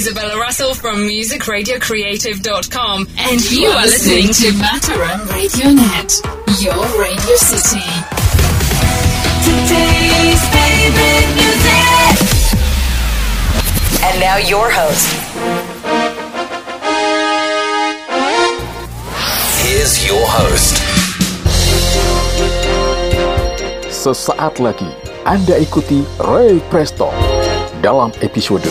Isabella Russell from musicradiocreative.com, and you are listening to Mataram Radio Net, your radio city. Today's favorite music. And now your host. Here's your host. Sesaat lagi Anda ikuti Ray Presto dalam episode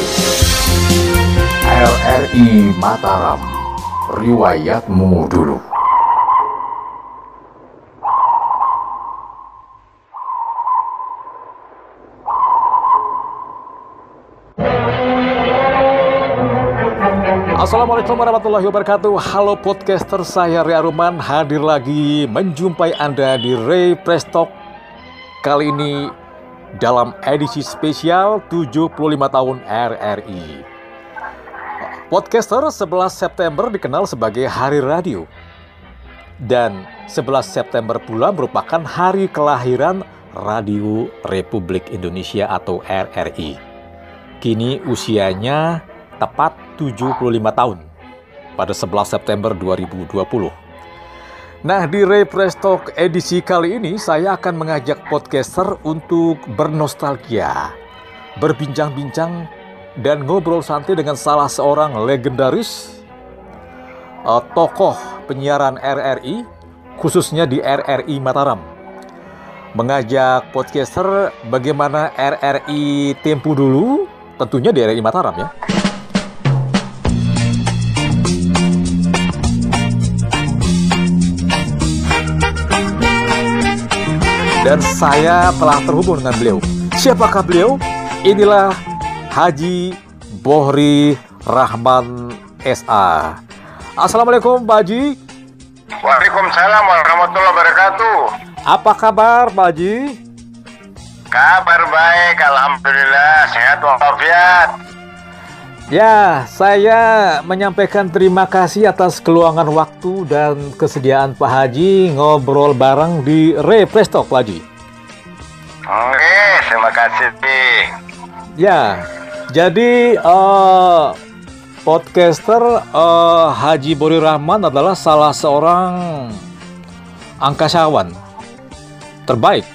RRI Mataram. Riwayatmu dulu. Assalamualaikum warahmatullahi wabarakatuh. Halo podcaster saya Ria Ruman. Hadir lagi menjumpai Anda di Ray Presto Kali ini dalam edisi spesial 75 tahun RRI. Podcaster 11 September dikenal sebagai Hari Radio. Dan 11 September pula merupakan hari kelahiran Radio Republik Indonesia atau RRI. Kini usianya tepat 75 tahun pada 11 September 2020. Nah, di Ray Talk edisi kali ini saya akan mengajak podcaster untuk bernostalgia, berbincang-bincang dan ngobrol santai dengan salah seorang legendaris uh, tokoh penyiaran RRI, khususnya di RRI Mataram. Mengajak podcaster bagaimana RRI tempo dulu, tentunya di RRI Mataram ya. dan saya telah terhubung dengan beliau. Siapakah beliau? Inilah Haji Bohri Rahman SA. Assalamualaikum Pak Haji. Waalaikumsalam warahmatullahi wabarakatuh. Apa kabar Pak Haji? Kabar baik, Alhamdulillah, sehat walafiat. Ya, saya menyampaikan terima kasih atas keluangan waktu dan kesediaan Pak Haji ngobrol bareng di Represto, Pak Haji. Oke, terima kasih. Ya, jadi uh, podcaster uh, Haji Bori Rahman adalah salah seorang angkasawan terbaik,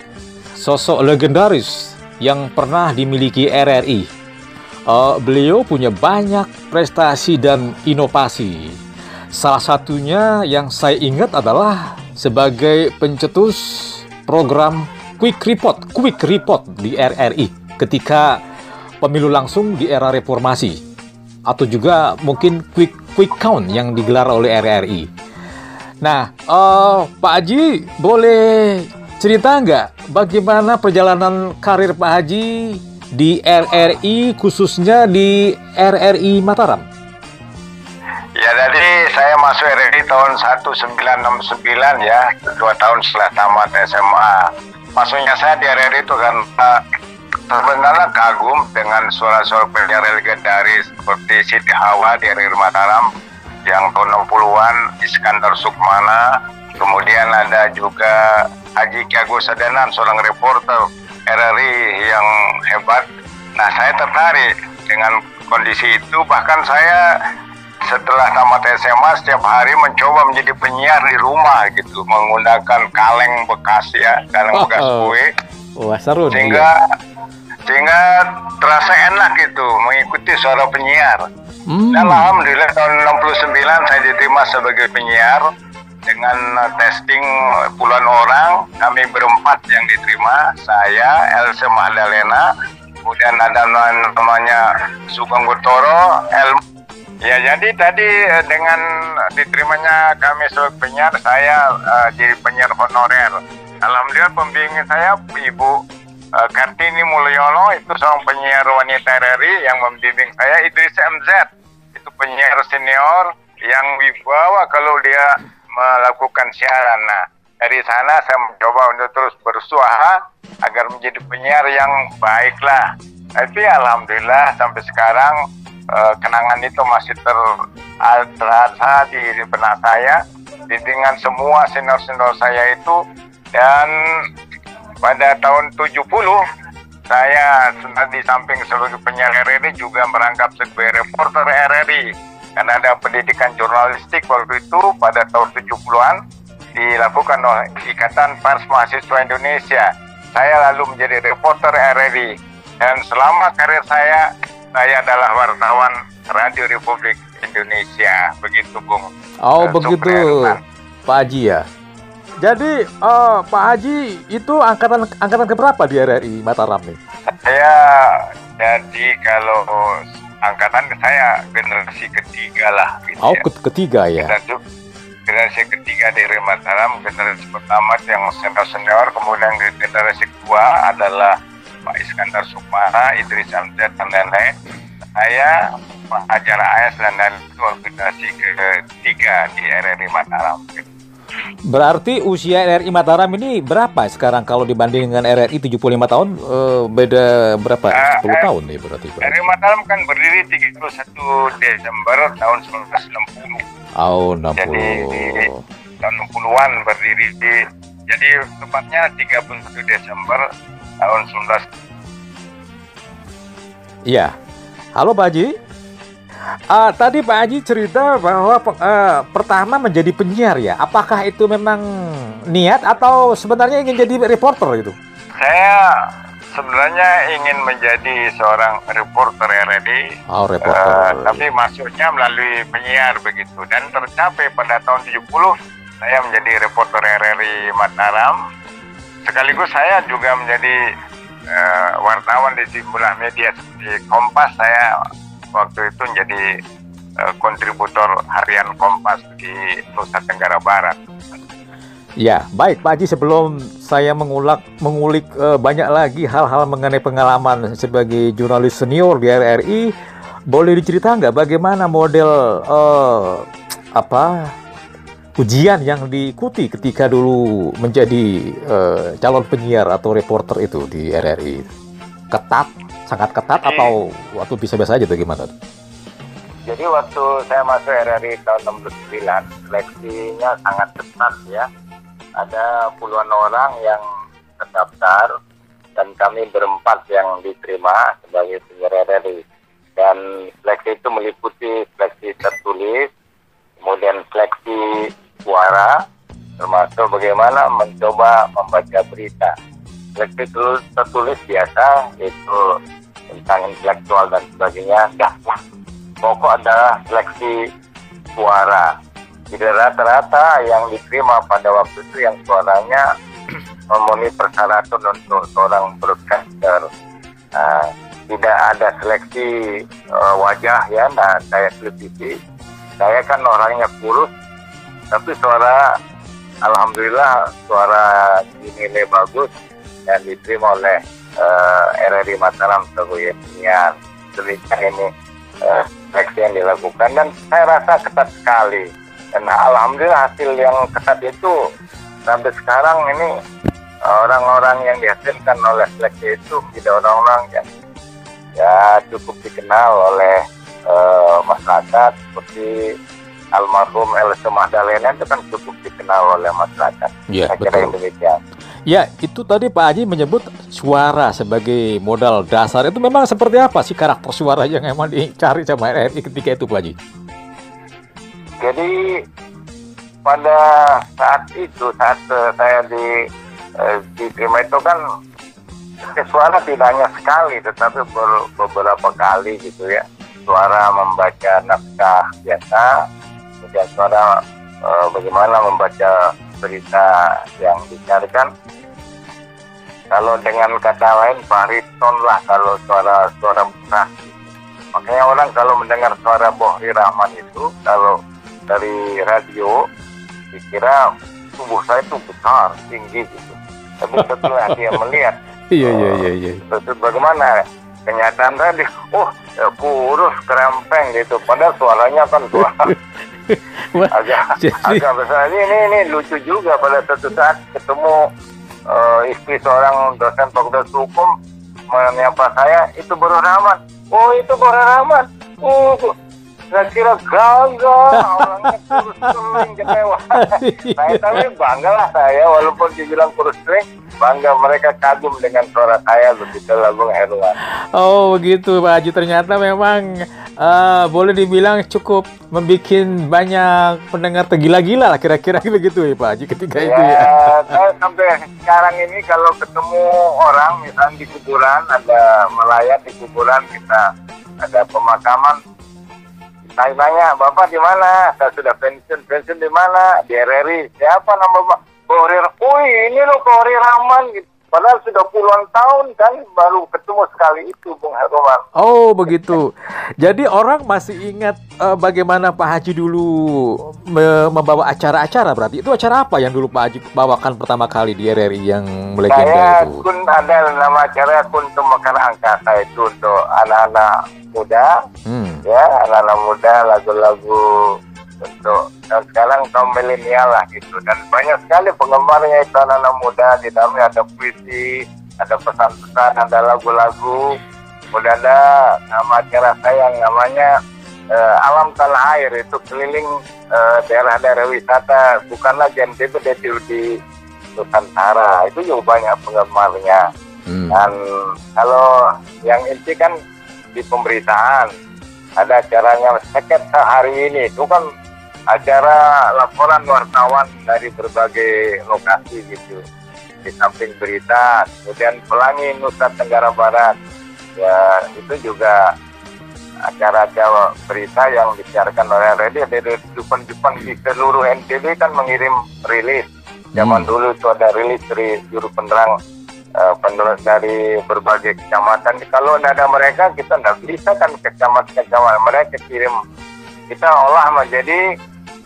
sosok legendaris yang pernah dimiliki RRI uh, beliau punya banyak prestasi dan inovasi. Salah satunya yang saya ingat adalah sebagai pencetus program Quick Report, Quick Report di RRI ketika pemilu langsung di era reformasi atau juga mungkin Quick Quick Count yang digelar oleh RRI. Nah, uh, Pak Haji boleh cerita nggak bagaimana perjalanan karir Pak Haji di RRI khususnya di RRI Mataram? Ya jadi saya masuk RRI tahun 1969 ya, dua tahun setelah tamat SMA. Masuknya saya di RRI itu kan sebenarnya kagum dengan suara-suara penyiar legendaris seperti Siti Hawa di RRI Mataram yang tahun 60-an, Iskandar Sukmana, kemudian ada juga Haji Kiago Sadenan, seorang reporter RRI yang hebat. Nah, saya tertarik dengan kondisi itu. Bahkan saya setelah tamat SMA setiap hari mencoba menjadi penyiar di rumah gitu, menggunakan kaleng bekas ya, kaleng bekas kue. Wah, seru Sehingga sehingga terasa enak gitu mengikuti suara penyiar. Hmm. Dan alhamdulillah tahun 69 saya diterima sebagai penyiar dengan uh, testing puluhan orang kami berempat yang diterima saya Elsa Mahdalena kemudian ada namanya Sugeng Gutoro El ya jadi tadi uh, dengan diterimanya kami sebagai penyiar saya uh, jadi penyiar honorer Alhamdulillah pembimbing saya Ibu uh, Kartini Mulyono itu seorang penyiar wanita RRI yang membimbing saya Idris MZ itu penyiar senior yang wibawa kalau dia melakukan siaran. Nah, dari sana saya mencoba untuk terus berusaha agar menjadi penyiar yang baiklah. Tapi alhamdulillah sampai sekarang eh, kenangan itu masih ter terasa di, di benak saya dengan semua senior-senior saya itu dan pada tahun 70 saya di samping sebagai penyiar RRI juga merangkap sebagai reporter RRI karena ada pendidikan jurnalistik waktu itu pada tahun 70-an dilakukan oleh Ikatan Pers Mahasiswa Indonesia. Saya lalu menjadi reporter RRI dan selama karir saya saya adalah wartawan Radio Republik Indonesia. Begitu, Bung. Oh, begitu. Pak Haji ya. Jadi uh, Pak Haji itu angkatan angkatan keberapa di RRI Mataram nih? Saya jadi kalau angkatan saya generasi ketiga lah. Gitu oh ya. ketiga ya. Generasi, generasi ketiga dari Mataram, generasi pertama yang senior senior, kemudian generasi kedua adalah Pak Iskandar Sukmana, Idris Amjad dan lain-lain. Saya Pak Hajar AS dan lain itu generasi ketiga di RRI Mataram. Gitu. Berarti usia RRI Mataram ini berapa sekarang kalau dibanding dengan RRI 75 tahun uh, beda berapa? Uh, 10 uh, tahun nih berarti. RRI Mataram kan berdiri 31 Desember tahun 1960. Oh, 60. Jadi di tahun 60-an berdiri di jadi tepatnya 31 Desember tahun 19 Iya. Halo Pak Haji. Uh, tadi Pak Haji cerita bahwa uh, pertama menjadi penyiar ya. Apakah itu memang niat atau sebenarnya ingin jadi reporter itu? Saya sebenarnya ingin menjadi seorang reporter RRI. Oh, reporter. Uh, tapi masuknya melalui penyiar begitu dan tercapai pada tahun 70 saya menjadi reporter RRI Mataram. Sekaligus saya juga menjadi uh, wartawan di sejumlah media seperti Kompas saya waktu itu menjadi uh, kontributor harian Kompas di Nusa Tenggara Barat. Ya, baik Pak Haji sebelum saya mengulak mengulik uh, banyak lagi hal-hal mengenai pengalaman sebagai jurnalis senior di RRI, boleh dicerita nggak bagaimana model uh, apa ujian yang diikuti ketika dulu menjadi uh, calon penyiar atau reporter itu di RRI? Ketat sangat ketat Jadi, atau waktu bisa-bisa aja tuh gimana? Jadi waktu saya masuk RRI tahun 69, seleksinya sangat ketat ya. Ada puluhan orang yang terdaftar dan kami berempat yang diterima sebagai penyiar RRI. Dan seleksi itu meliputi seleksi tertulis, kemudian seleksi suara, termasuk bagaimana mencoba membaca berita. Seleksi tertulis biasa itu tentang intelektual dan sebagainya. Dah pokok adalah seleksi suara. Jadi rata-rata yang diterima pada waktu itu yang suaranya memenuhi persyaratan untuk seorang broadcaster. Nah, tidak ada seleksi uh, wajah ya nah saya televisi. Saya kan orangnya kurus tapi suara alhamdulillah suara dinilai bagus dan diterima oleh uh, eh, RRI Mataram sebagai penyiar demikian ini uh, seleksi yang dilakukan dan saya rasa ketat sekali dan alhamdulillah hasil yang ketat itu sampai sekarang ini orang-orang yang dihasilkan oleh seleksi itu tidak orang-orang yang ya cukup dikenal oleh uh, masyarakat seperti almarhum Elsa Magdalena itu kan cukup dikenal oleh masyarakat. Ya, Saya betul. demikian. Ya, itu tadi Pak Haji menyebut suara sebagai modal dasar. Itu memang seperti apa sih karakter suara yang emang dicari sama RRI ketika itu Pak Haji? Jadi pada saat itu saat uh, saya di uh, diterima itu kan suara tidak hanya sekali tetapi beberapa kali gitu ya suara membaca naskah biasa kemudian suara bagaimana membaca berita yang dicarikan kalau dengan kata lain bariton lah kalau suara suara besar makanya orang kalau mendengar suara Bohri Rahman itu kalau dari radio dikira tubuh saya itu besar tinggi gitu. Tapi setelah dia melihat. Iya iya iya iya. Terus bagaimana? Kenyataan tadi oh ya kurus kerempeng gitu. Padahal suaranya kan suara agak Jadi... agak besar. Ini, ini ini lucu juga pada satu saat ketemu uh, istri seorang dosen fakultas hukum menyapa saya itu Bro Rahman. Oh itu Bro Rahman. Oh Saya kira gagah, orangnya kurus kering kecewa. saya tapi bangga lah saya, walaupun dibilang kurus kering, bangga mereka kagum dengan suara saya begitu lah Bung Herwan. Oh begitu Pak Haji, ternyata memang uh, boleh dibilang cukup membuat banyak pendengar tergila-gila lah kira-kira begitu ya Pak Haji ketika ya, itu ya. Saya sampai sekarang ini kalau ketemu orang misalnya di kuburan, ada melayat di kuburan kita ada pemakaman saya tanya, Bapak di mana? Saya sudah pensiun. Pensiun di mana? Di RRI. Siapa nama Bapak? Kohri Oh ini loh Kohri Rahman. Gitu. Padahal sudah puluhan tahun kan baru ketemu sekali itu Bung Herman. Oh begitu. Jadi orang masih ingat uh, bagaimana Pak Haji dulu me membawa acara-acara berarti itu acara apa yang dulu Pak Haji bawakan pertama kali di RRI yang melegenda Saya itu? kun ada nama acara Kuntum Mekar Angkasa itu untuk anak-anak muda, Hmm. ya anak-anak muda lagu-lagu untuk dan sekarang kaum milenial lah gitu. Dan banyak sekali penggemarnya itu anak-anak muda. Di dalamnya ada puisi ada pesan-pesan ada lagu-lagu. Kemudian ada nama acara saya yang namanya eh, alam tanah air. Itu keliling eh, daerah-daerah wisata. Bukanlah NTB di, di Nusantara. Itu juga banyak penggemarnya. Hmm. dan kalau yang inti kan di pemberitaan. Ada acaranya seket hari ini. Itu kan acara laporan wartawan dari berbagai lokasi gitu. Di samping berita kemudian pelangi Nusa Tenggara Barat. Ya itu juga acara-acara berita yang disiarkan oleh radio dari Jepang-Jepang di seluruh NTB kan mengirim rilis. Zaman Hmm. dulu itu ada rilis dari juru penerang penerang dari berbagai kecamatan. Kalau tidak ada mereka kita tidak bisa kan ke kecamatan-kecamatan. Mereka kirim. Kita olah menjadi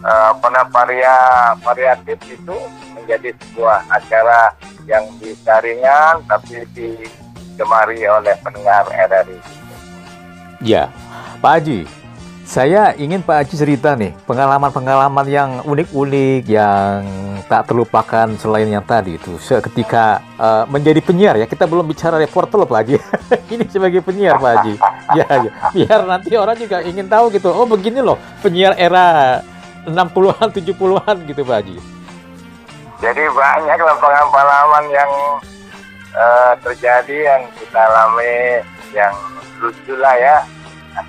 eh, apa namanya varia variatif itu menjadi sebuah acara yang bisa ringan tapi digemari oleh pendengar RRI. Ya, Pak Haji. Saya ingin Pak Haji cerita nih pengalaman-pengalaman yang unik-unik yang tak terlupakan selain yang tadi itu ketika uh, menjadi penyiar ya kita belum bicara reporter loh Pak Haji ini sebagai penyiar Pak Haji ya, ya biar nanti orang juga ingin tahu gitu oh begini loh penyiar era 60-an 70-an gitu Pak Haji. Jadi banyak lah pengalaman yang eh, terjadi yang kita alami yang lucu lah ya.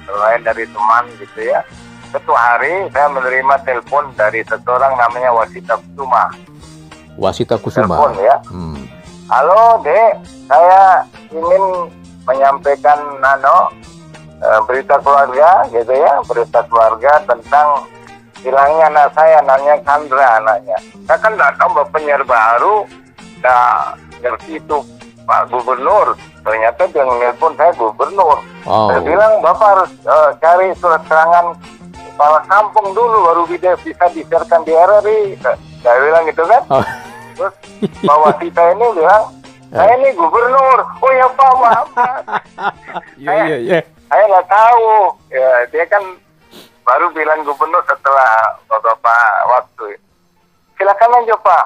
Selain dari teman gitu ya. Satu hari saya menerima telepon dari seseorang namanya Wasita Kusuma. Wasita Kusuma? Telepon ya. Hmm. halo dek. Saya ingin menyampaikan nano eh, berita keluarga gitu ya berita keluarga tentang hilangnya anak saya namanya Chandra anaknya. Saya kan nggak tahu penyiar baru. Nggak ngerti itu Pak Gubernur. Ternyata dia nelpon saya Gubernur. Oh. saya bilang bapak harus eh, cari surat keterangan kepala kampung dulu baru bisa bisa disiarkan di RRI saya bilang gitu kan. Oh. terus Pak Wasita ini bilang saya ini gubernur. Oh ya Pak maaf Pak. Iya iya iya. saya nggak tahu. Ya dia kan baru bilang gubernur setelah beberapa waktu. Silakan aja Pak.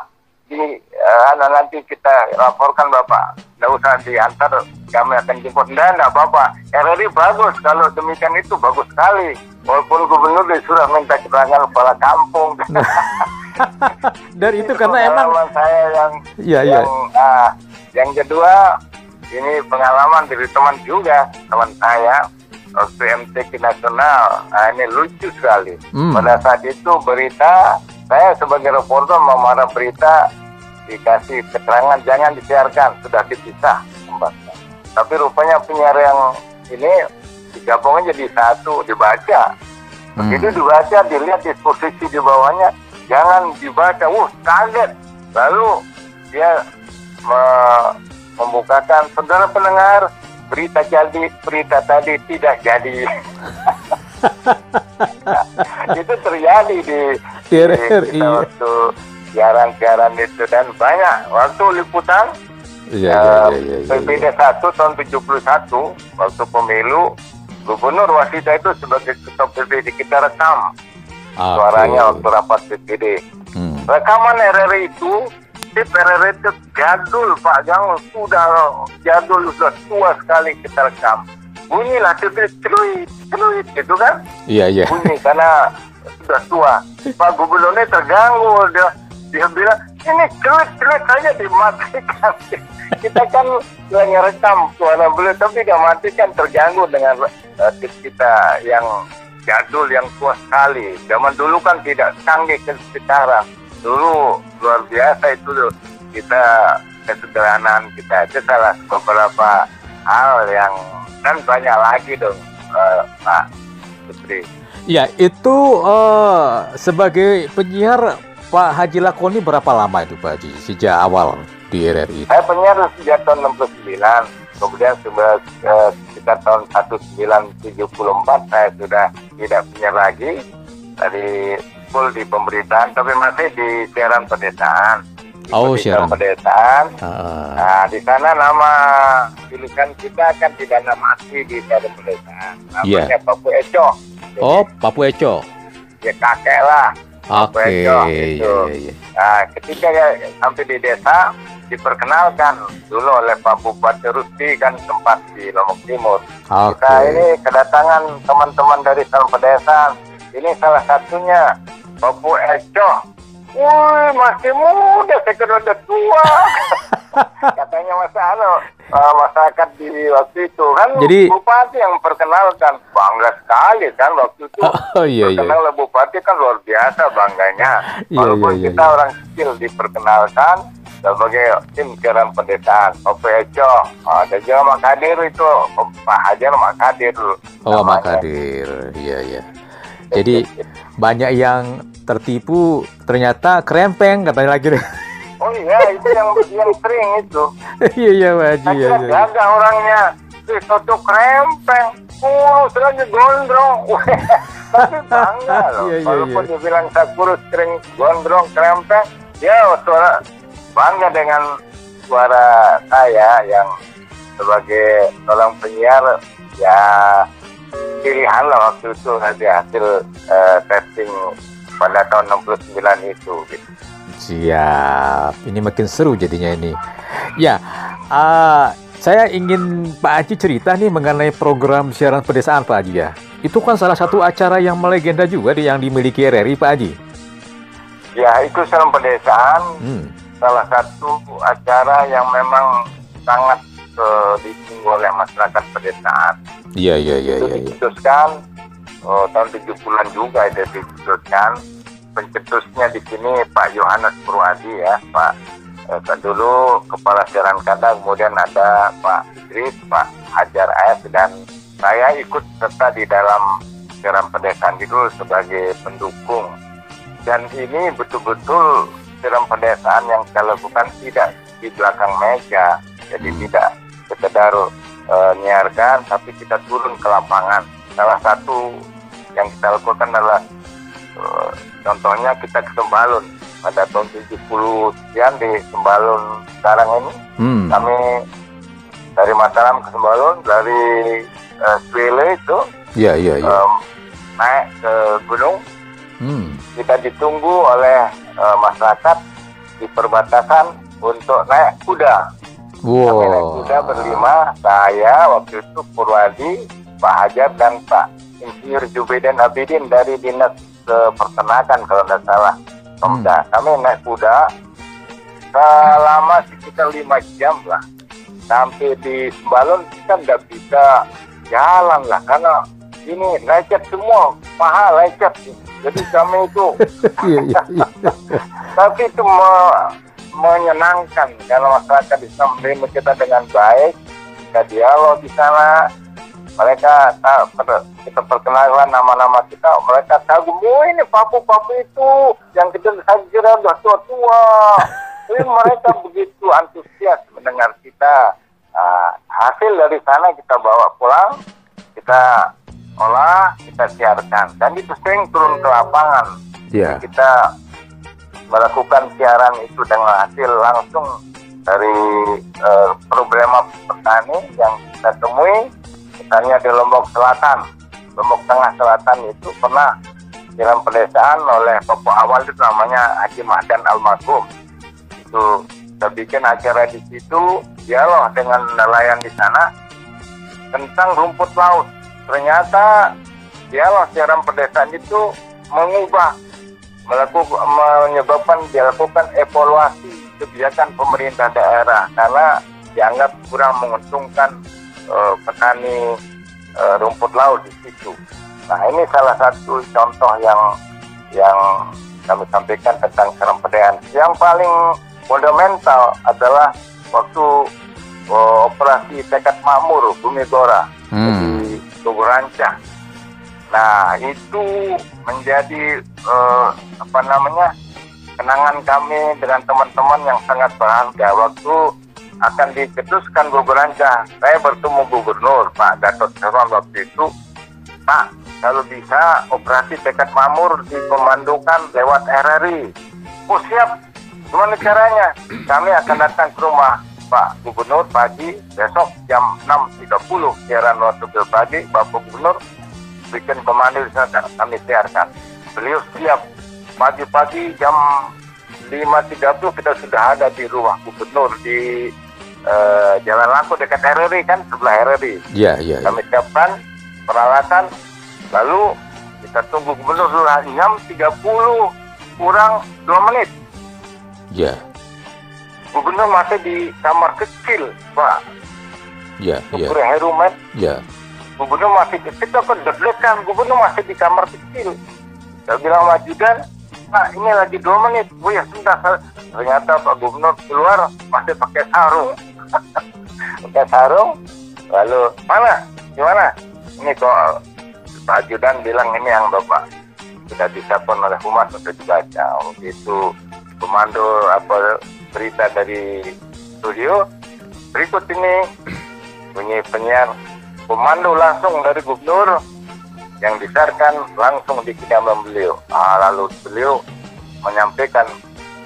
Di eh, nanti kita laporkan Bapak. Nggak usah diantar kami akan jemput. Enggak enggak Bapak RRI bagus. Kalau demikian itu bagus sekali. Walaupun gubernur disuruh minta keterangan kepala kampung. Dan itu karena emang saya yang iya. yang ah, yang kedua ini pengalaman dari teman juga teman saya waktu MTQ nasional nah, ini lucu sekali. Hmm. pada saat itu berita saya sebagai reporter memarah berita dikasih keterangan jangan disiarkan. Sudah dipisah tempatnya tapi rupanya penyiar yang ini digabungnya jadi satu dibaca. Hmm. itu dibaca dilihat disposisi di bawahnya jangan dibaca. Wah kaget. Lalu dia me- membukakan saudara pendengar berita jadi berita tadi tidak jadi itu terjadi di, Di di RRI. kita waktu siaran-siaran itu dan banyak waktu liputan Iya iya eh, iya iya. 1 tahun 71 waktu pemilu Gubernur Wasita itu sebagai ketua PPD kita rekam Ah, suaranya oke. waktu rapat PPD. Hmm. Rekaman RRI itu, RRI itu jadul Pak Jang sudah jadul sudah tua sekali kita rekam. bunyilah celuit celuit celuit gitu kan? Iya, iya. bunyi karena sudah tua. Pak Gubernurnya terganggu. Dia dia bilang ini celuit celuit saja dimatikan. Kita kan lagi rekam suara beliau tapi dia matikan terganggu dengan uh, kita yang jadul yang tua sekali. Zaman dulu kan tidak canggih ke sekarang dulu luar biasa itu kita kesederhanaan kita itu salah beberapa hal yang dan banyak lagi dong uh, Pak Putri. Ya, itu eh, sebagai penyiar Pak Haji Lakoni berapa lama itu Pak Haji? Sejak awal di RRI? Saya penyiar sejak tahun 69, kemudian sudah eh, sekitar tahun 1974 saya sudah tidak penyiar lagi. Dari full di pemberitaan, tapi masih di siaran pedesaan. Di Oh, siaran. pedesaan. Ah, Nah, di sana nama tulisan kita kan tidak nama asli di siaran pedesaan. Namanya Iya. Papu Eco. oh, Papu Eco. Ya kakek lah. Oke, Eco, iya, gitu. iya, iya. Nah, ketika ya, sampai di desa diperkenalkan dulu oleh Pak Bupati Rusti kan tempat di Lombok Timur. Oke. Kita ini kedatangan teman-teman dari Salam Pedesaan. Ini salah satunya Bapu Eco. Wih, masih muda, saya kira udah tua. Katanya Mas Ano, eh, masyarakat di waktu itu kan Jadi- Bupati yang memperkenalkan bangga sekali kan waktu itu. Oh, iya, iya. Terkenal oleh Bupati kan luar biasa bangganya. Iya, Walaupun iya, iya, kita iya. orang kecil diperkenalkan sebagai tim siaran pedesaan, Bapu Eco. Ah, ada juga Mak Kadir itu, Pak Hajar Mak Kadir. Oh, namanya. Makadir. Iya, iya. Jadi banyak yang tertipu ternyata krempeng katanya lagi. Oh iya, itu yang yang sering itu. Iya, iya, Pak Haji. Saya Iya, iya. gagah orangnya. Si Toto krempeng, kurus lagi gondrong. Tapi bangga loh. Iya, iya, Walaupun iya. dibilang saya kurus, kering, gondrong, krempeng, dia suara bangga dengan suara saya yang sebagai seorang penyiar ya pilihan lah waktu itu nanti hasil eh, testing pada tahun 69 itu gitu. Siap. Ini makin seru jadinya ini. Ya, ah, saya ingin Pak Haji cerita nih mengenai program siaran pedesaan Pak Haji ya. Itu kan salah satu acara yang melegenda juga di- yang dimiliki RRI Pak Haji. Ya itu salam pedesaan Hmm. salah satu acara yang memang sangat eh, ditunggu oleh masyarakat pedesaan. Iya, iya, iya, itu iya. dicetuskan oh, tahun 70-an juga itu dicetuskan. Pencetusnya di sini Pak Yohanes Purwadi ya, Pak eh, dulu kepala siaran kanda, kemudian ada Pak Idris, Pak Hajar AS dan saya ikut serta di dalam siaran pedesaan itu sebagai pendukung. Dan ini betul-betul siaran pedesaan yang kita lakukan tidak di belakang meja, jadi Hmm. tidak sekedar eh, nyiarkan, tapi kita turun ke lapangan. Salah satu yang kita lakukan adalah eh, contohnya kita ke Sembalun pada tahun 70 sekian di Sembalun sekarang ini Hmm. kami dari Mataram ke Sembalun dari uh, Swile itu Iya, iya, iya. em, naik ke gunung Hmm. kita ditunggu oleh eh, masyarakat di perbatasan untuk naik kuda. Kami naik Wow. kuda berlima, saya waktu itu Purwadi, Pak Hajar dan Pak Insinyur Jubeden Abidin dari Dinas eh, Peternakan kalau tidak salah. Pemda. Kami naik kuda selama sekitar lima jam lah. Sampai di Sembalun kita nggak bisa jalan lah karena ini lecet semua, paha lecet. Jadi kami itu Iya, iya, iya. tapi itu me- menyenangkan karena masyarakat bisa menerima kita dengan baik kita dialog di sana. Mereka per- kita perkenalkan nama-nama kita mereka kagum oh ini papu-papu itu yang kita saya kira udah tua-tua. Tapi mereka begitu antusias mendengar kita. Nah, hasil dari sana kita bawa pulang kita olah kita siarkan. Dan itu sering turun ke lapangan. Iya. kita melakukan siaran itu dengan hasil langsung dari eh, problema petani yang kita temui misalnya di Lombok Selatan Lombok Tengah Selatan itu pernah siaran pedesaan oleh pokok awal itu namanya Haji Mahdan Almarhum itu kita bikin acara di situ dialog dengan nelayan di sana tentang rumput laut. Ternyata dialog siaran pedesaan itu mengubah melakukan menyebabkan dilakukan evaluasi kebijakan pemerintah daerah karena dianggap kurang menguntungkan uh, petani uh, rumput laut di situ. Nah ini salah satu contoh yang yang kami sampaikan tentang serempedean. Yang paling fundamental adalah waktu uh, operasi tekad makmur Bumi Gora hmm. di Tugu. Nah itu menjadi uh, apa namanya kenangan kami dengan teman-teman yang sangat berharga waktu akan diketuskan Gugur Rancah. Saya bertemu Gubernur Pak Gatot Serwan waktu itu, Pak kalau bisa operasi tekad mamur dikomandokan lewat RRI. Oh siap, gimana caranya? Kami akan datang ke rumah Pak Gubernur pagi besok jam 6.30 siaran waktu pagi Bapak Gubernur bikin komando di sana kami siarkan. Beliau siap pagi-pagi jam 5.30 kita sudah ada di rumah gubernur di uh, Jalan Langko dekat RRI kan sebelah RRI. Iya, iya. Kami siapkan peralatan lalu kita tunggu gubernur sudah jam 30 kurang 2 menit. Iya. Gubernur masih di kamar kecil, Pak. Iya, iya. Herumet. Iya. Gubernur masih kita kan deg-degan, gubernur masih di kamar kecil. Saya bilang majudan, Pak ini lagi dua menit. Oh ya sudah. Ternyata Pak Gubernur keluar masih pakai sarung. pakai sarung. Lalu mana? Gimana? Ini kok Pak Ajudan bilang ini yang Bapak sudah disiapkan oleh Humas untuk dibaca. Itu komando apa berita dari studio. Berikut ini bunyi penyiar komando langsung dari Gubernur. Yang disiarkan langsung di kediaman beliau. Ah, lalu beliau menyampaikan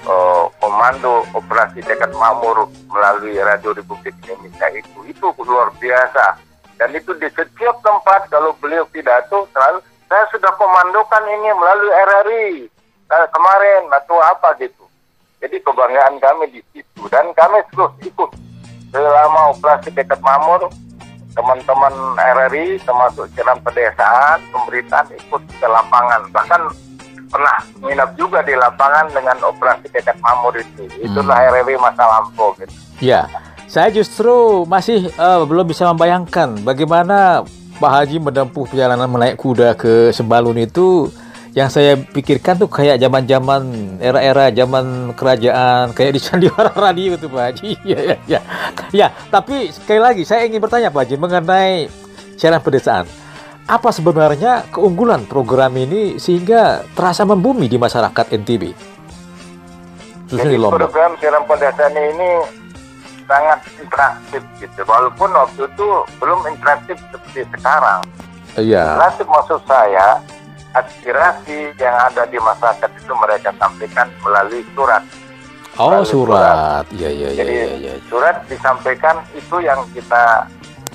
uh, komando operasi dekat Makmur melalui Radio Republik Indonesia itu. Itu luar biasa. Dan itu di setiap tempat kalau beliau pidato selalu saya sudah komandokan ini melalui RRI kemarin atau apa gitu. Jadi kebanggaan kami di situ. Dan kami terus ikut selama operasi dekat Makmur teman-teman RRI termasuk jalan pedesaan pemberitaan ikut ke lapangan. Bahkan pernah minat juga di lapangan dengan operasi dekat mamur itu. Itulah hmm. RRI masa lampau gitu. Ya saya justru masih uh, belum bisa membayangkan bagaimana Pak Haji menempuh perjalanan menaik kuda ke Sembalun itu yang saya pikirkan tuh kayak zaman-zaman era-era zaman kerajaan kayak di sandiwara radio itu Pak Haji. ya, ya, ya. ya, tapi sekali lagi saya ingin bertanya Pak Haji mengenai siaran pedesaan. Apa sebenarnya keunggulan program ini sehingga terasa membumi di masyarakat NTB? Jadi program siaran pedesaan ini sangat interaktif gitu. Walaupun waktu itu belum interaktif seperti sekarang. Iya. Interaktif maksud saya aspirasi yang ada di masyarakat itu mereka sampaikan melalui surat. Oh melalui surat, iya iya iya. Jadi ya, ya, ya. surat disampaikan itu yang kita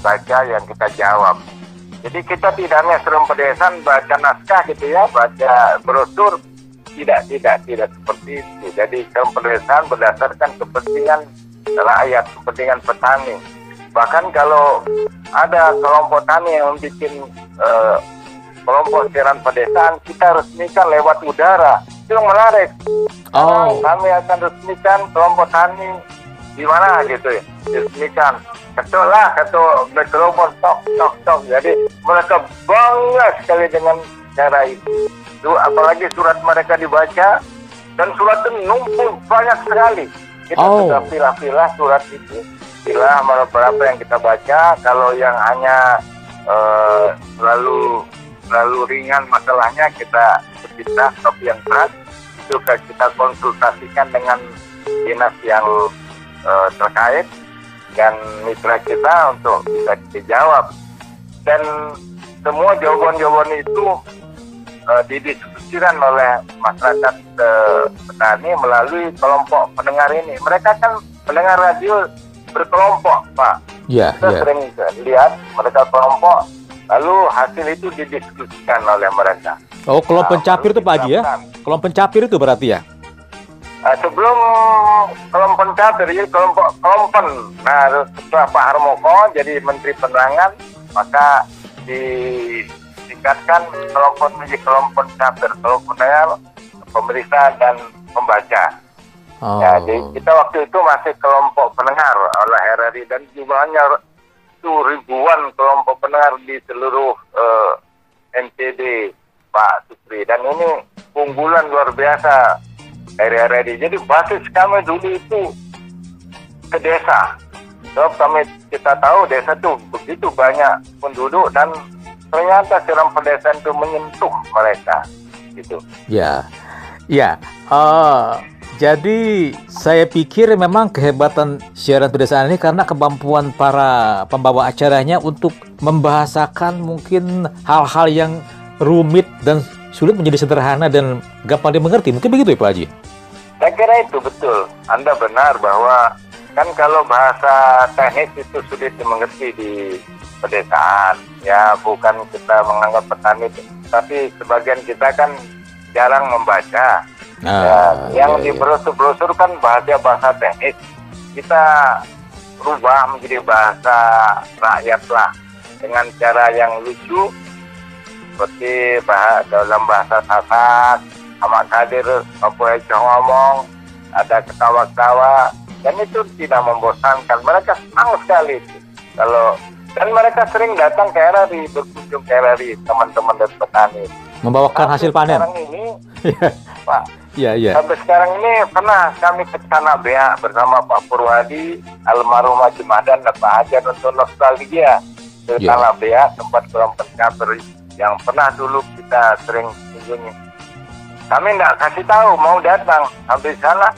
baca, yang kita jawab. Jadi kita tidak hanya serem pedesaan baca naskah gitu ya, baca brosur, tidak tidak tidak seperti itu. Jadi serem pedesaan berdasarkan kepentingan rakyat, kepentingan petani. Bahkan kalau ada kelompok tani yang membuat uh, kelompok siaran pedesaan kita resmikan lewat udara. Itu yang menarik. Oh. kami akan resmikan kelompok tani di mana? Gitu ya. Resmikan. Ketua lah ketua kelompok tok tok tok. Jadi mereka bangga sekali dengan cara itu. Itu apalagi surat mereka dibaca dan surat itu numpuk banyak sekali. Kita oh. sudah pilah-pilah surat itu. Pilah beberapa yang kita baca. Kalau yang hanya uh, lalu lalu ringan masalahnya kita berpindah tapi yang berat. Itu kita konsultasikan dengan dinas yang uh, terkait dan mitra kita untuk bisa dijawab. Dan semua jawaban-jawaban itu uh, didiskusikan oleh masyarakat uh, petani melalui kelompok pendengar ini. Mereka kan pendengar radio berkelompok pak. Yeah, kita yeah. sering lihat mereka kelompok Lalu hasil itu didiskusikan oleh mereka. Oh, kalau nah, pencapir itu Pak Haji ya? Kalau pencapir itu berarti ya? Nah, sebelum kelompok pencapir, jadi kelompok kelompen. Nah, setelah Pak Harmoko jadi Menteri Penerangan, maka ditingkatkan kelompok menjadi kelompok chapter, kelompok pendengar, pemeriksa dan pembaca. Oh. Ya, jadi kita waktu itu masih kelompok pendengar oleh RRI dan jumlahnya ribuan kelompok pendengar di seluruh uh, Pak Supri dan ini unggulan luar biasa RRI. Jadi basis kami dulu itu ke desa. Sebab kami kita tahu desa itu begitu banyak penduduk dan ternyata siaran pedesaan itu menyentuh mereka gitu. Ya, ya. Uh, jadi saya pikir memang kehebatan siaran pedesaan ini karena kemampuan para pembawa acaranya untuk membahasakan mungkin hal-hal yang rumit dan sulit menjadi sederhana dan gampang dimengerti. Mungkin begitu ya Pak Haji? Saya kira itu betul. Anda benar bahwa kan kalau bahasa teknis itu sulit dimengerti di pedesaan. Ya bukan kita menganggap petani, tapi sebagian kita kan jarang membaca Nah, ya, yang iya, di iya. brosur-brosur kan bahasa bahasa teknis. Kita rubah menjadi bahasa rakyat lah dengan cara yang lucu seperti bah dalam bahasa Sasak, Ahmad Kadir, Papua Ejo ngomong, ada ketawa-ketawa, dan itu tidak membosankan. Mereka senang sekali itu. Kalau dan mereka sering datang ke RRI, berkunjung ke RRI, teman-teman dan petani. membawakan hasil panen. Sekarang ini, Pak, Iya, iya. Sampai sekarang ini pernah kami ke sana Bea bersama Pak Purwadi, almarhum Haji Madan dan Pak Hajar untuk nostalgia ke Ya. Tanah Bea, tempat kelompok kabar yang pernah dulu kita sering kunjungi. Kami tidak kasih tahu mau datang sampai sana.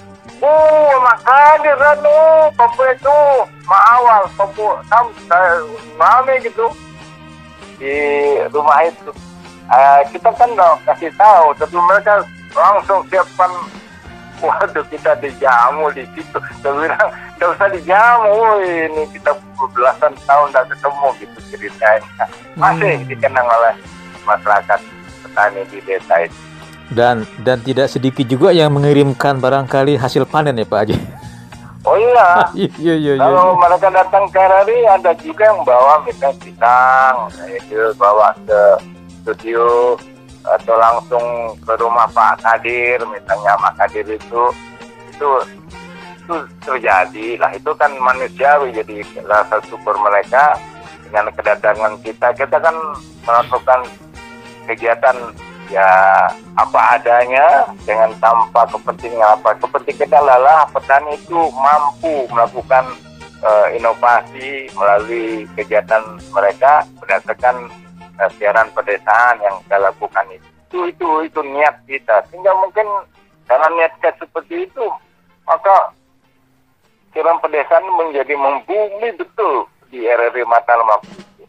Oh, Mak Kadir Ranu, Papua itu, Mak Awal, Papua, tam, rame gitu di rumah itu. Eh, kita kan nggak kasih tahu, tapi mereka langsung siapkan waduh kita dijamu di situ saya bilang nggak usah dijamu ini kita belasan tahun tidak ketemu gitu ceritanya masih Hmm. dikenang oleh masyarakat petani di desa itu Dan dan tidak sedikit juga yang mengirimkan barangkali hasil panen ya Pak Haji. oh iya Iya, iya, iya. iya. kalau mereka datang ke RRI ada juga yang bawa misalnya pisang itu bawa ke studio atau langsung ke rumah Pak Kadir misalnya Pak Kadir itu itu itu terjadi lah itu kan manusiawi jadi rasa syukur mereka dengan kedatangan kita. Kita kan melakukan kegiatan ya apa adanya dengan tanpa kepentingan apa. Kepentingan kita adalah petani itu mampu melakukan eh, inovasi melalui kegiatan mereka berdasarkan siaran pedesaan yang kita lakukan itu. itu itu itu niat kita sehingga mungkin karena niat kita seperti itu maka siaran pedesaan menjadi membumi betul di RRI Mataram waktu itu.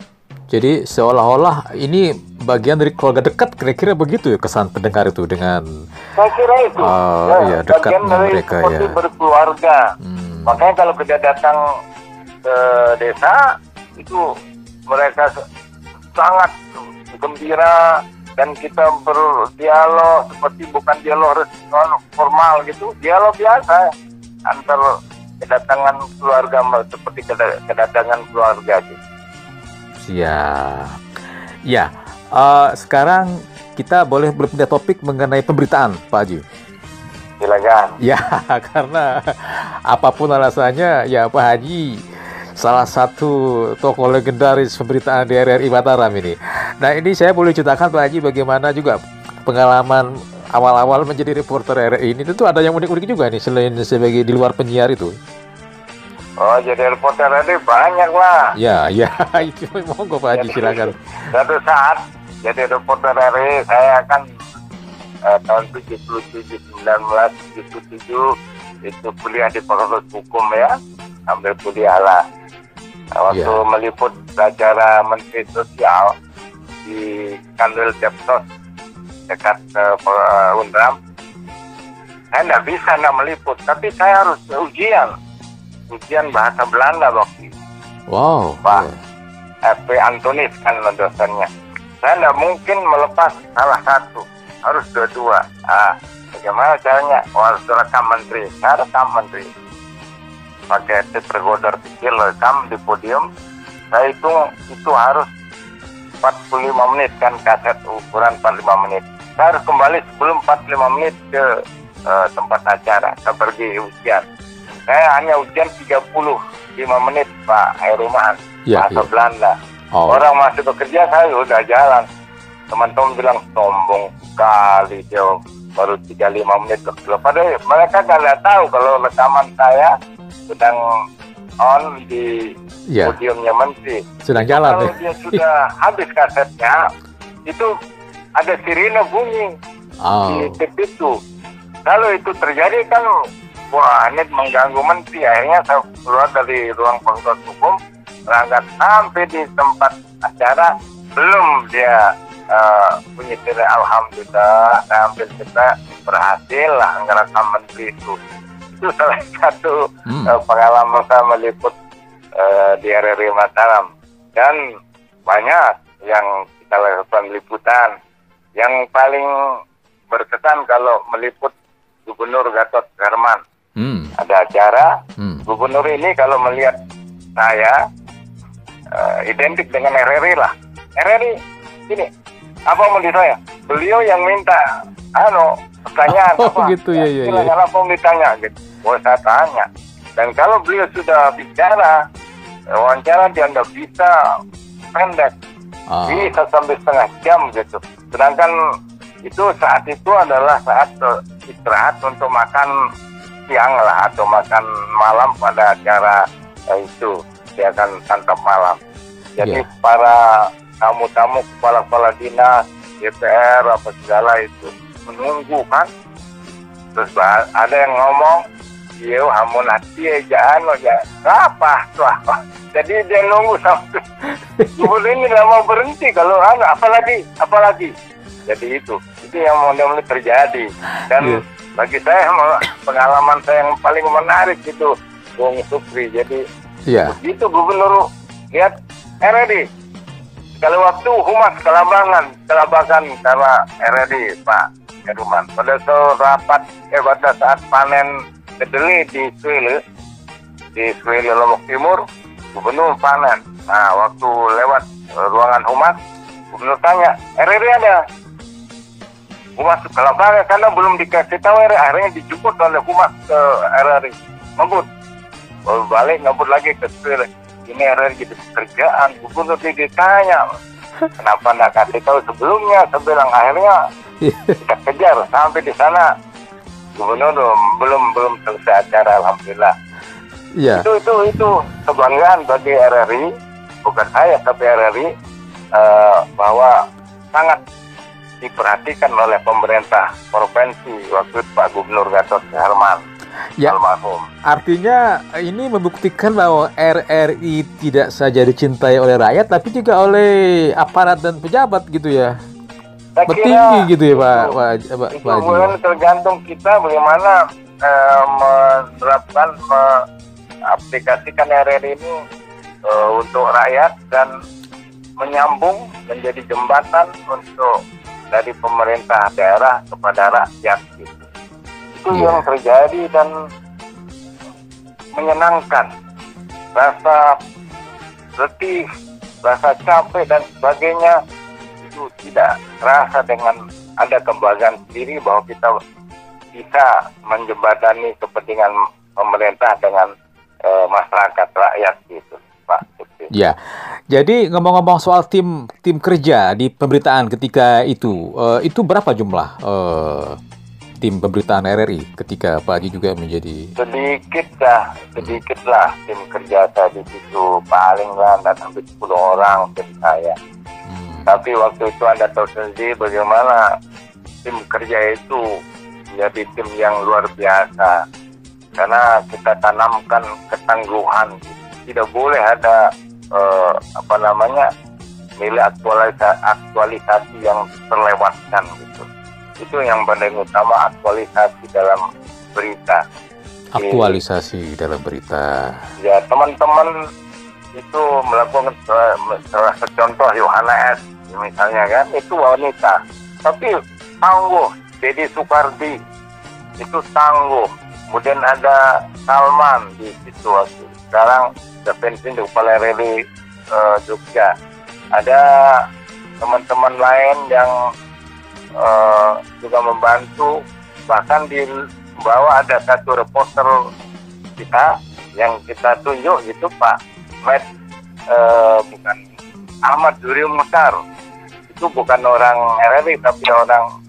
Jadi seolah-olah ini bagian dari keluarga dekat kira-kira begitu ya kesan pendengar itu dengan Saya kira itu. Oh, iya, dekat bagian dari mereka, seperti ya. berkeluarga. hmm, Makanya kalau kita datang ke desa itu mereka sangat gembira dan kita berdialog seperti bukan dialog res- formal gitu, dialog biasa antar kedatangan keluarga seperti keda- kedatangan keluarga gitu. ya ya eh, sekarang kita boleh berpindah topik mengenai pemberitaan Pak Haji. Silakan. Ya karena apa pun alasannya ya Pak Haji salah satu tokoh legendaris pemberitaan di RRI Mataram ini. Nah ini saya boleh ceritakan Pak Haji bagaimana juga pengalaman awal-awal menjadi reporter RRI ini tentu ada yang unik-unik juga nih selain sebagai di luar penyiar itu. Oh jadi reporter tadi banyak lah. Ya ya itu monggo Pak Haji silakan. Satu saat jadi reporter RRI saya kan eh, tahun 77 1977 itu kuliah di Fakultas Hukum ya ambil kuliah lah. Nah, waktu Ya. meliput acara Menteri Sosial di Kanwil Depsos dekat uh, Undram saya nggak bisa nggak meliput tapi saya harus ujian ujian bahasa Belanda waktu itu. Wow. Pak. FP Antonis kan dosennya. Saya tidak mungkin melepas salah satu, harus dua-dua. Ah, bagaimana caranya? Oh, harus rekam menteri. Saya rekam menteri. Pakai tape recorder kecil rekam di podium. Saya hitung itu harus 45 menit kan kaset ukuran 45 menit. Saya harus kembali sebelum 45 menit ke uh, tempat acara. Saya pergi ujian. Saya hanya ujian 35 menit Pak Heruman, Ya, bahasa ya. Belanda. Oh. Orang masih bekerja saya udah jalan. Teman-teman bilang sombong kali dia baru 35 menit ke. Padahal mereka nggak tahu kalau rekaman saya sedang on di Iya. podiumnya menteri. Sedang jalan Kalau ya. dia sudah habis kasetnya, itu ada sirine bunyi Oh. di tip itu. Kalau itu terjadi kan, wah ini mengganggu menteri. Akhirnya saya keluar dari ruang fakultas hukum, berangkat sampai di tempat acara, belum dia eh, bunyi sirine. Alhamdulillah, kita berhasil lah menteri itu. Itu salah satu Hmm. eh, pengalaman saya meliput eh, di RRI Mataram. Dan banyak yang kita lakukan liputan. Yang paling berkesan kalau meliput Gubernur Gatot Herman. Hmm. Ada acara, Hmm. Gubernur ini kalau melihat saya eh, identik dengan RRI lah. RRI ini apa mau saya? Beliau yang minta anu pertanyaan Oh, apa? gitu, ya, ya, ya. Mau ditanya gitu. Boleh saya tanya. Dan kalau beliau sudah bicara wawancara dia nggak bisa pendek Ah. bisa sampai setengah jam gitu. Sedangkan itu saat itu adalah saat eh, istirahat untuk makan siang lah atau makan malam pada acara eh, itu dia akan santap malam. Jadi Iya. para tamu-tamu kepala-kepala dinas, DPR apa segala itu menunggu kan. Terus ada yang ngomong, iya hamun hati aja anu ya apa tuh. Jadi dia nunggu sampai Gubernur ini nggak mau berhenti kalau anu apalagi apalagi. Jadi itu itu yang mulai terjadi dan Iya. bagi saya pengalaman saya yang paling menarik itu Bung Supri. Jadi Iya. begitu Gubernur lihat RRD kalau waktu humas kelabangan kelabakan karena RRD Pak Heruman pada saat rapat eh pada saat panen kedelai di Swile di Swile Lombok Timur Gubernur panen. Nah waktu lewat eh, ruangan humas Gubernur tanya RRD ada? Humas kelabangan karena belum dikasih tahu RRD akhirnya dijemput oleh humas ke RRD ngebut. Balik ngebut lagi ke Swile ini RRD jadi pekerjaan. Gubernur ditanya kenapa nggak kasih tahu sebelumnya? Saya bilang akhirnya kita kejar sampai di sana gubernur belum belum selesai acara alhamdulillah Iya. itu itu itu kebanggaan bagi RRI bukan saya tapi RRI eh, bahwa sangat diperhatikan oleh pemerintah provinsi waktu itu Pak Gubernur Gatot Herman Ya. almarhum Artinya ini membuktikan bahwa RRI tidak saja dicintai oleh rakyat tapi juga oleh aparat dan pejabat gitu ya. Saya Petinggi kira gitu ya Pak itu- Pak, Pak, itu Pak Haji. kemudian tergantung kita bagaimana eh, menerapkan mengaplikasikan RRI ini eh, untuk rakyat dan menyambung menjadi jembatan untuk dari pemerintah daerah kepada rakyat gitu. itu Iya. yang terjadi dan menyenangkan rasa letih rasa capek dan sebagainya itu tidak terasa dengan ada kebanggaan sendiri bahwa kita bisa menjembatani kepentingan pemerintah dengan eh, masyarakat rakyat gitu Pak. Ya, jadi ngomong-ngomong soal tim tim kerja di pemberitaan ketika itu, eh, itu berapa jumlah eh, tim pemberitaan RRI ketika Pak Haji juga menjadi? Sedikit dah sedikit lah tim kerja saya di situ paling lah sampai 10 orang tim saya. Hmm, tapi waktu itu anda tahu sendiri bagaimana tim kerja itu menjadi tim yang luar biasa. Karena kita tanamkan ketangguhan. Tidak boleh ada eh, apa namanya nilai aktualisasi, aktualisasi yang terlewatkan gitu. Itu yang paling utama aktualisasi dalam berita. Aktualisasi dalam berita. ya teman-teman itu melakukan salah salah satu contoh Yohana S misalnya kan itu wanita. Tapi tangguh Dedi Soekardi itu tangguh. Kemudian ada Salman di situ sekarang sudah pensiun di kepala eh, Jogja. Ada teman-teman lain yang uh, juga membantu. Bahkan di bawah ada satu reporter kita yang kita tunjuk itu Pak Med uh, bukan Ahmad Zuri Mukhtar itu bukan orang RRI tapi orang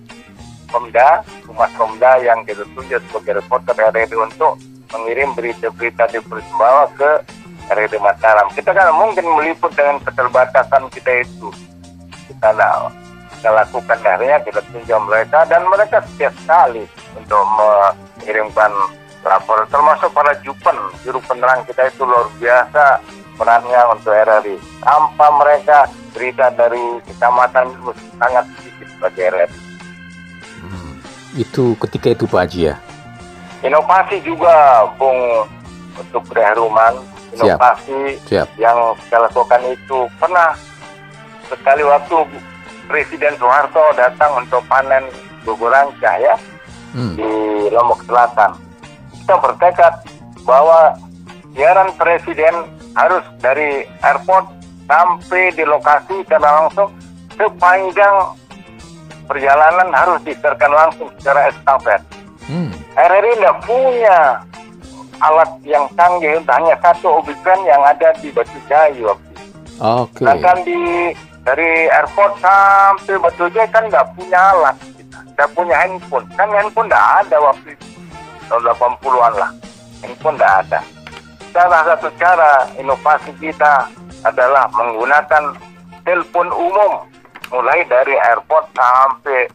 Pemda, Humas Pemda yang kita tunjuk sebagai reporter RRI untuk mengirim berita-berita di bawah ke RRI Mataram. Kita kan mungkin meliput dengan keterbatasan kita itu. Kita, nah, kita lakukan akhirnya kita tunjuk mereka dan mereka setiap sekali untuk mengirimkan lapor termasuk para jupen juru penerang kita itu luar biasa perannya untuk RRI tanpa mereka berita dari kecamatan itu sangat sedikit RRI hmm, itu ketika itu Pak Haji ya inovasi juga Bung untuk Ruman inovasi Siap. Siap. yang kita lakukan itu pernah sekali waktu Presiden Soeharto datang untuk panen gugur rancah ya hmm. di Lombok Selatan kita bertekad bahwa siaran presiden harus dari airport sampai di lokasi karena langsung sepanjang perjalanan harus disiarkan langsung secara estafet. Hmm. RRI tidak punya alat yang canggih, hanya satu obikan yang ada di Batu Jayu. Oke. Okay. Sedangkan di dari airport sampai Batu Jayu kan nggak punya alat, nggak punya handphone. Kan handphone nggak ada waktu itu tahun 80-an lah. Handphone nggak ada. Salah satu cara inovasi kita adalah menggunakan telepon umum mulai dari airport sampai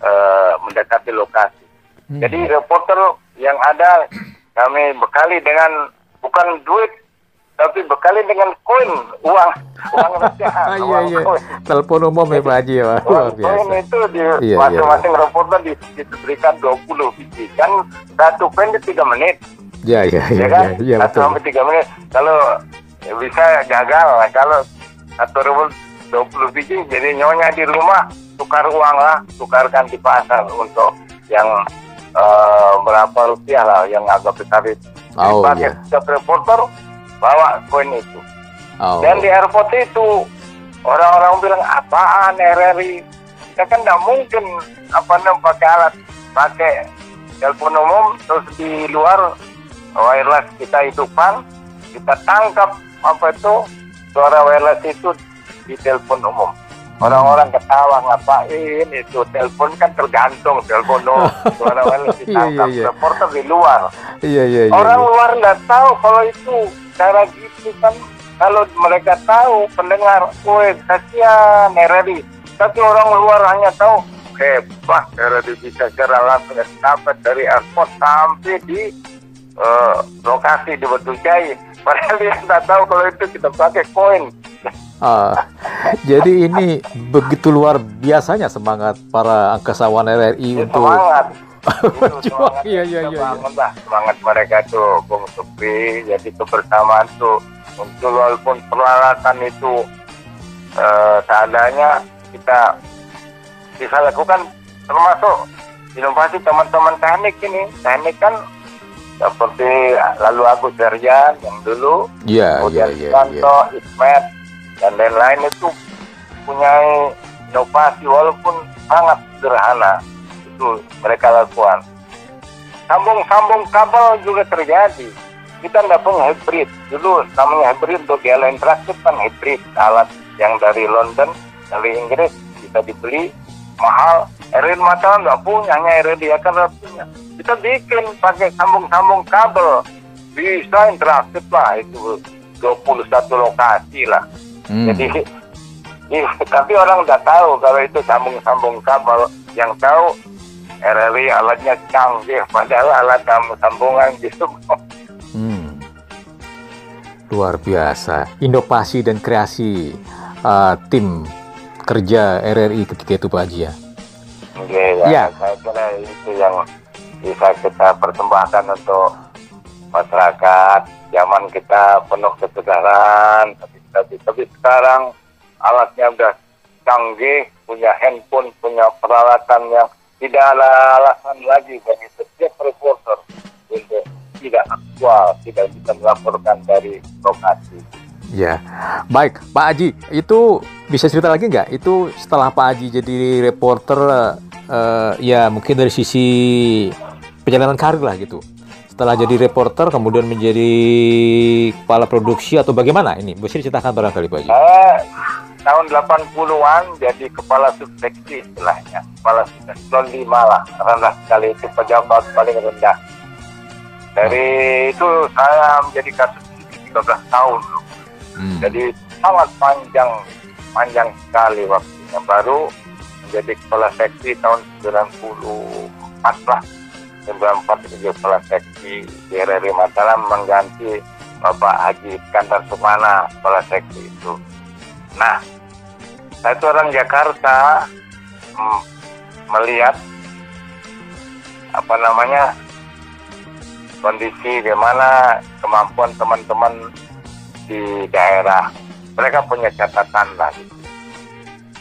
uh, mendekati lokasi. Hmm. Jadi reporter yang ada kami bekali dengan bukan duit tapi bekali dengan koin uang uang rupiah iya, iya. telepon umum ya Pak Haji ya koin itu di iya, iya. masing-masing iya. reporter di, diberikan 20 biji kan satu koin di tiga menit ya ya ya, ya kan ya, ya, satu sampai tiga menit kalau bisa gagal kalau satu ribu dua puluh biji jadi nyonya di rumah tukar uang lah tukarkan di pasar untuk yang uh, berapa rupiah lah yang agak besar itu oh, iya. reporter bawa koin itu. Oh. Dan di airport itu orang-orang bilang apaan RRI? Kita kan tidak mungkin apa namanya pakai alat pakai telepon umum terus di luar wireless kita hidupkan kita tangkap apa itu suara wireless itu di telepon umum orang-orang ketawa ngapain itu telepon kan tergantung telepon umum suara wireless iya, iya, ditangkap iya, iya. reporter di luar iya, iya, iya, orang iya. luar nggak tahu kalau itu cara gitu kan kalau mereka tahu pendengar, woi kasihan RRI. Tapi orang luar hanya tahu hebat RRI bisa secara langsung dapat dari airport sampai di uh, lokasi di Batu Jai. Padahal dia tidak tahu kalau itu kita pakai koin. Uh, jadi ini begitu luar biasanya semangat para angkasawan RRI untuk semangat. Semangat. Iya, iya, iya, bangun lah. Semangat mereka tuh Bung Supri jadi kebersamaan tuh untuk walaupun peralatan itu uh, seadanya kita bisa lakukan termasuk inovasi teman-teman teknik ini. Teknik kan seperti lalu Agus Darjan yang dulu yeah, kemudian yeah, yeah, Santo, yeah. Ismet dan lain-lain itu punya inovasi walaupun sangat sederhana itu mereka lakukan. Sambung-sambung kabel juga terjadi. Kita tidak punya hybrid. Dulu namanya hybrid untuk dialog interaktif kan hybrid alat yang dari London, dari Inggris bisa dibeli mahal. Erin Mataram nggak punya, hanya Erin dia kan punya. Kita bikin pakai sambung-sambung kabel. Bisa interaktif lah itu 21 lokasi lah. Hmm. Jadi Iya, tapi orang nggak tahu kalau itu sambung-sambung kabel. Yang tahu RRI alatnya canggih padahal alat sambungan gitu hmm. luar biasa inovasi dan kreasi uh, tim kerja RRI ketika itu Pak Haji ya Oke, ya, ya. saya kira itu yang bisa kita persembahkan untuk masyarakat zaman kita penuh ketegaran tapi, tapi, tapi sekarang alatnya udah canggih punya handphone punya peralatan yang tidak ada alasan lagi bagi setiap reporter untuk tidak aktual, tidak bisa melaporkan dari lokasi. Ya, baik Pak Haji, itu bisa cerita lagi nggak? Itu setelah Pak Haji jadi reporter, uh, ya mungkin dari sisi perjalanan karir lah gitu. Setelah jadi reporter, kemudian menjadi kepala produksi atau bagaimana ini? Bisa diceritakan barangkali Pak Haji? Eh, tahun 80-an jadi kepala subseksi istilahnya. Kepala subseksi 5 lah, rendah sekali itu pejabat paling rendah. Dari itu saya menjadi kasus 13 tahun. Hmm. Jadi sangat panjang, panjang sekali waktunya. Baru menjadi kepala seksi tahun 94 lah. 94 itu kepala seksi di RRI Mataram mengganti Bapak Haji Iskandar Sukmana kepala seksi itu. Nah, saya itu orang Jakarta hmm, melihat apa namanya kondisi bagaimana kemampuan teman-teman di daerah. Mereka punya catatan lah. Gitu.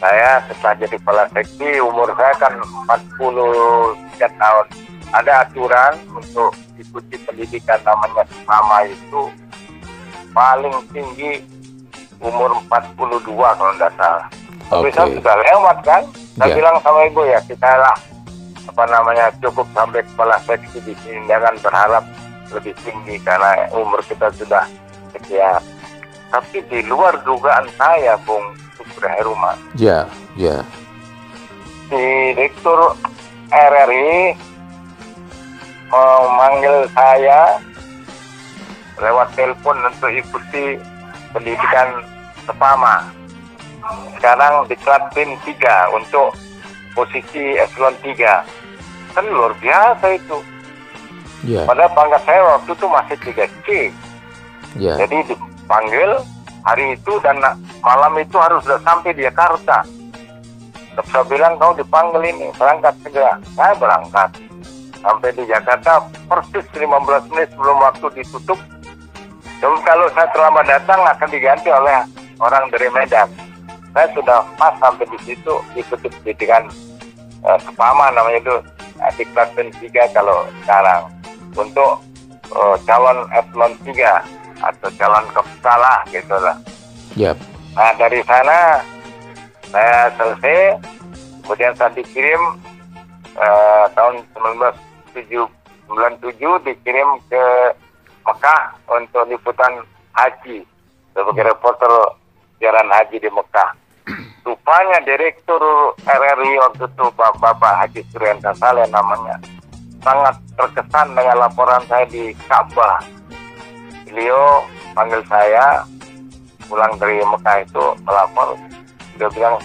Saya setelah jadi kepala seksi, umur saya kan 43 tahun. Ada aturan untuk ikuti pendidikan namanya sama itu paling tinggi umur 42 kalau tidak salah. Tapi okay. saya sudah lewat kan. Saya yeah. bilang sama ibu ya kita lah apa namanya cukup sampai kepala seksi di sini jangan berharap lebih tinggi karena umur kita sudah sekian tapi di luar dugaan saya Bung Supra Heruman ya ya. Direktur RRI memanggil saya lewat telepon untuk ikuti pendidikan sepama sekarang di Klatin 3 untuk posisi eselon 3 kan luar biasa itu. Yeah. padahal pangkat saya waktu itu masih 3C yeah. jadi dipanggil hari itu dan malam itu harus sudah sampai di Jakarta. Saya bilang kau dipanggil ini berangkat segera. Saya berangkat. Sampai di Jakarta persis 15 menit sebelum waktu ditutup. Dan kalau saya terlambat datang akan diganti oleh orang dari Medan. Saya sudah pas sampai di situ ikuti pendidikan uh, kepama namanya itu uh, di kelas 3 kalau sekarang. Untuk uh, calon eselon 3 atau calon kepala gitu lah. Yep. Nah dari sana saya selesai, kemudian saya dikirim uh, tahun 1997 dikirim ke Mekah untuk liputan haji sebagai reporter siaran haji di Mekah. Rupanya direktur RRI waktu itu Bapak Haji Suryanto Saleh namanya sangat terkesan dengan laporan saya di Ka'bah. Beliau panggil saya pulang dari Mekah itu melapor. Dia bilang,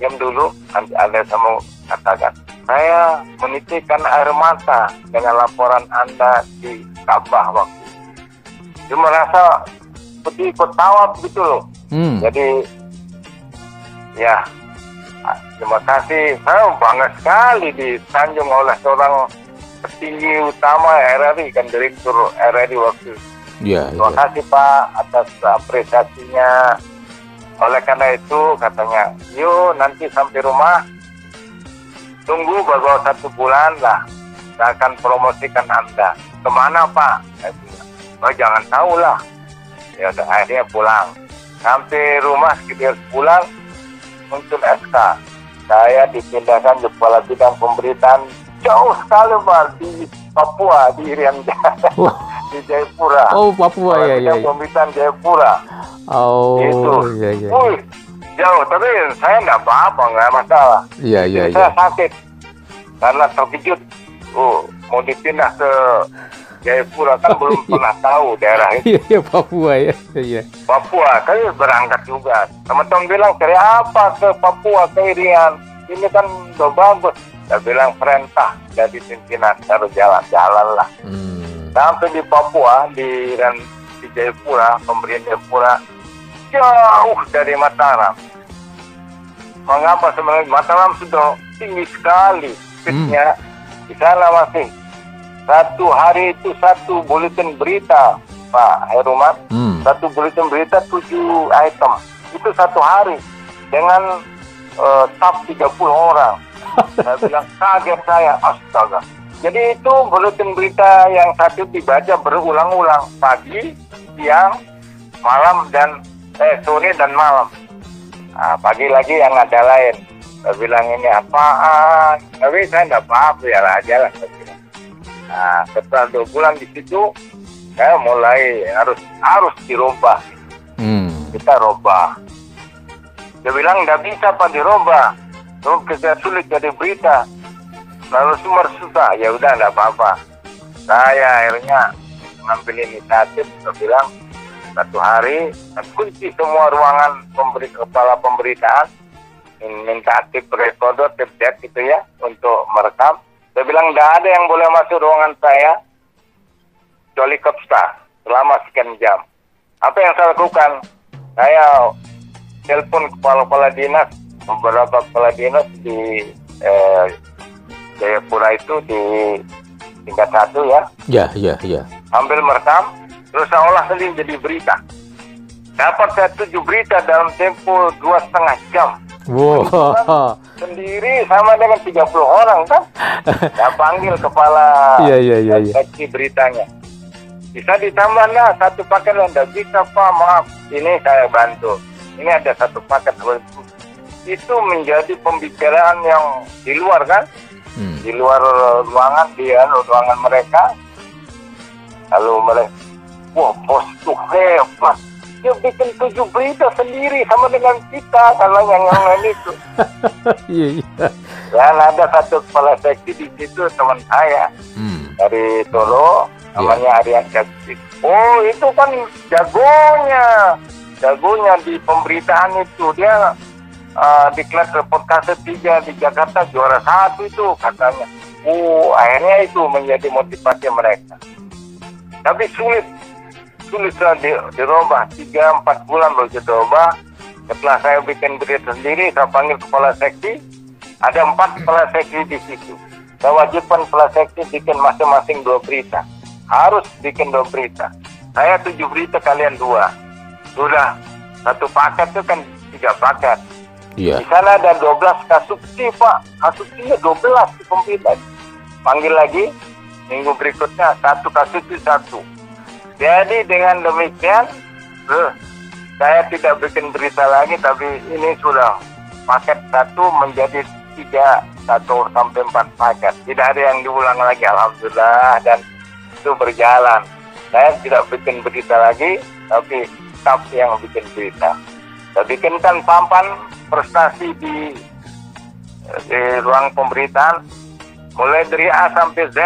diam dulu, nanti Anda sama katakan. Saya menitikan air mata dengan laporan Anda di Ka'bah waktu. Dia merasa seperti ikut tawaf gitu loh. Hmm. Jadi Ya, terima kasih. Saya bangga sekali disanjung oleh seorang petinggi utama RRI kan direktur RRI waktu itu. Ya, terima ya. kasih Pak atas apresiasinya. Oleh karena itu katanya, yuk nanti sampai rumah tunggu baru satu bulan lah. Saya akan promosikan Anda. Ke mana Pak? Saya bilang, oh, jangan tahu lah. Ya udah akhirnya pulang. Sampai rumah sekitar pulang, muncul SK. Saya dipindahkan ke kepala bidang pemberitaan jauh sekali Pak di Papua di Irian oh. di Jayapura. Oh Papua ya ya. Pemberitaan Jayapura. Oh itu. Iya, iya. Wih, jauh tapi saya nggak apa-apa nggak masalah. Iya iya. Saya iya. sakit karena terkejut. Oh mau dipindah ke Jayapura kan belum iya. pernah tahu daerah itu. Iya, iya Papua ya. Iya. Papua, kan berangkat juga. Teman-teman bilang, cari apa ke Papua, ke Irian? Ini kan udah bagus. Saya bilang perintah jadi pimpinan, harus jalan-jalan lah. Hmm. Sampai di Papua, di dan di Jayapura, pemberian Jayapura, jauh dari Mataram. Mengapa sebenarnya Mataram sudah tinggi sekali pitnya. Hmm. Di sana masih satu hari itu satu buletin berita Pak Heruman hmm. satu buletin berita tujuh item itu satu hari dengan uh, staff 30 orang saya bilang kaget saya astaga jadi itu buletin berita yang satu dibaca berulang-ulang pagi siang malam dan eh sore dan malam. Nah, pagi lagi yang ada lain. Saya bilang ini apaan? Tapi saya tidak paham biar aja lah. Nah, setelah dua bulan di situ, saya mulai harus harus dirubah. Hmm. Kita robah. Dia bilang tidak bisa pak dirubah. Terus kita sulit jadi berita. Lalu sumber susah. Ya udah tidak apa-apa. Saya akhirnya mengambil inisiatif. Saya bilang satu hari kunci semua ruangan pemberi kepala pemberitaan minta tip recorder, tip deck gitu ya untuk merekam. Saya bilang tidak ada yang boleh masuk ruangan saya kecuali Kepsta selama sekian jam. Apa yang saya lakukan? Saya telepon kepala-kepala dinas, beberapa kepala dinas di eh, Jayapura itu di tingkat satu ya, Ya, ya, ya. ambil merekam, terus saya olah sendiri jadi berita. Dapat saya tujuh berita dalam tempo dua setengah jam. Wow. Sendiri sama dengan 30 orang kan. Saya panggil kepala iya, iya, iya. redaksi beritanya. Bisa ditambah lah satu paket lah. Tidak bisa Pak, maaf. Ini saya bantu. Ini ada satu paket. Itu menjadi pembicaraan yang di luar kan. Hmm. Di luar ruangan, di anu, ruangan mereka. Lalu mereka, wah bos tuh hebat. Dia bikin tujuh berita sendiri sama dengan kita kalau yang yang lain itu. Iya, iya. Dan ada satu kepala seksi di situ teman saya Hmm. dari Solo namanya Aryan Jaksit. Oh itu kan jagonya, jagonya di pemberitaan itu dia uh, di kelas reportase tiga di Jakarta juara satu itu katanya. Oh akhirnya itu menjadi motivasi mereka. Tapi sulit, sulit di, dirubah tiga empat bulan baru dirubah. Setelah saya bikin berita sendiri, saya panggil kepala seksi, ada empat kepala seksi di situ. Saya wajibkan kepala seksi bikin masing-masing dua berita. Harus bikin dua berita. Saya tujuh berita, kalian dua. Sudah, satu paket itu kan tiga paket. Iya. Di sana ada 12 kasupsi, Pak. Kasupsinya 12 di pemberitaan. Panggil lagi, minggu berikutnya satu kasupsi satu. Jadi dengan demikian, eh, saya tidak bikin berita lagi, tapi ini sudah paket satu menjadi tiga, satu sampai empat paket. Tidak ada yang diulang lagi, Alhamdulillah. Dan itu berjalan. Saya tidak bikin berita lagi, tapi staff yang bikin berita. Saya bikinkan papan prestasi di, di ruang pemberitaan, mulai dari A sampai Z,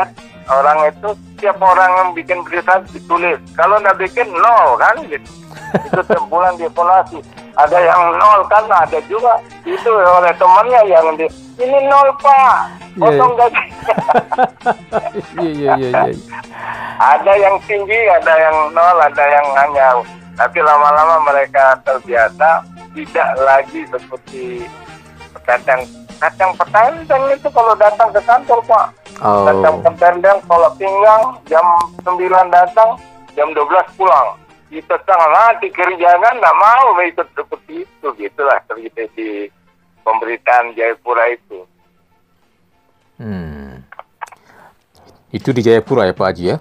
orang itu setiap orang yang bikin berita ditulis. Kalau nggak bikin nol kan, gitu. itu tiap bulan dievaluasi. Ada yang nol kan, ada juga itu oleh temannya yang di ini nol pak, kosong gaji. Iya, iya, iya, iya. ada yang tinggi, ada yang nol, ada yang hanya. Tapi lama-lama mereka terbiasa tidak lagi seperti kadang kadang petendeng itu kalau datang ke kantor pak. Oh. Kadang petendeng kalau pinggang jam 9 datang, jam 12 pulang. Kita setengah mati kerja kan nggak mau ikut seperti itu gitulah terjadi di pemberitaan Jayapura itu. Hmm. Itu di Jayapura ya Pak Haji ya?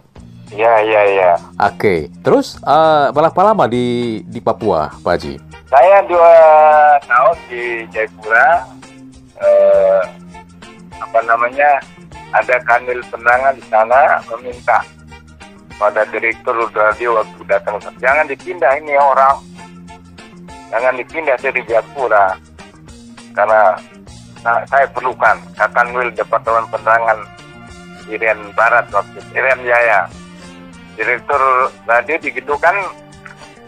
Ya ya ya. Oke. Terus eh, berapa lama di di Papua Pak Haji? Saya dua tahun di Jayapura. Eh, apa namanya? Ada kanil penangan di sana meminta pada direktur radio waktu datang jangan dipindah ini orang jangan dipindah dari Jayapura karena sa- saya perlukan Kakanwil Departemen Penerangan Irian Barat waktu Irian Jaya direktur radio begitu kan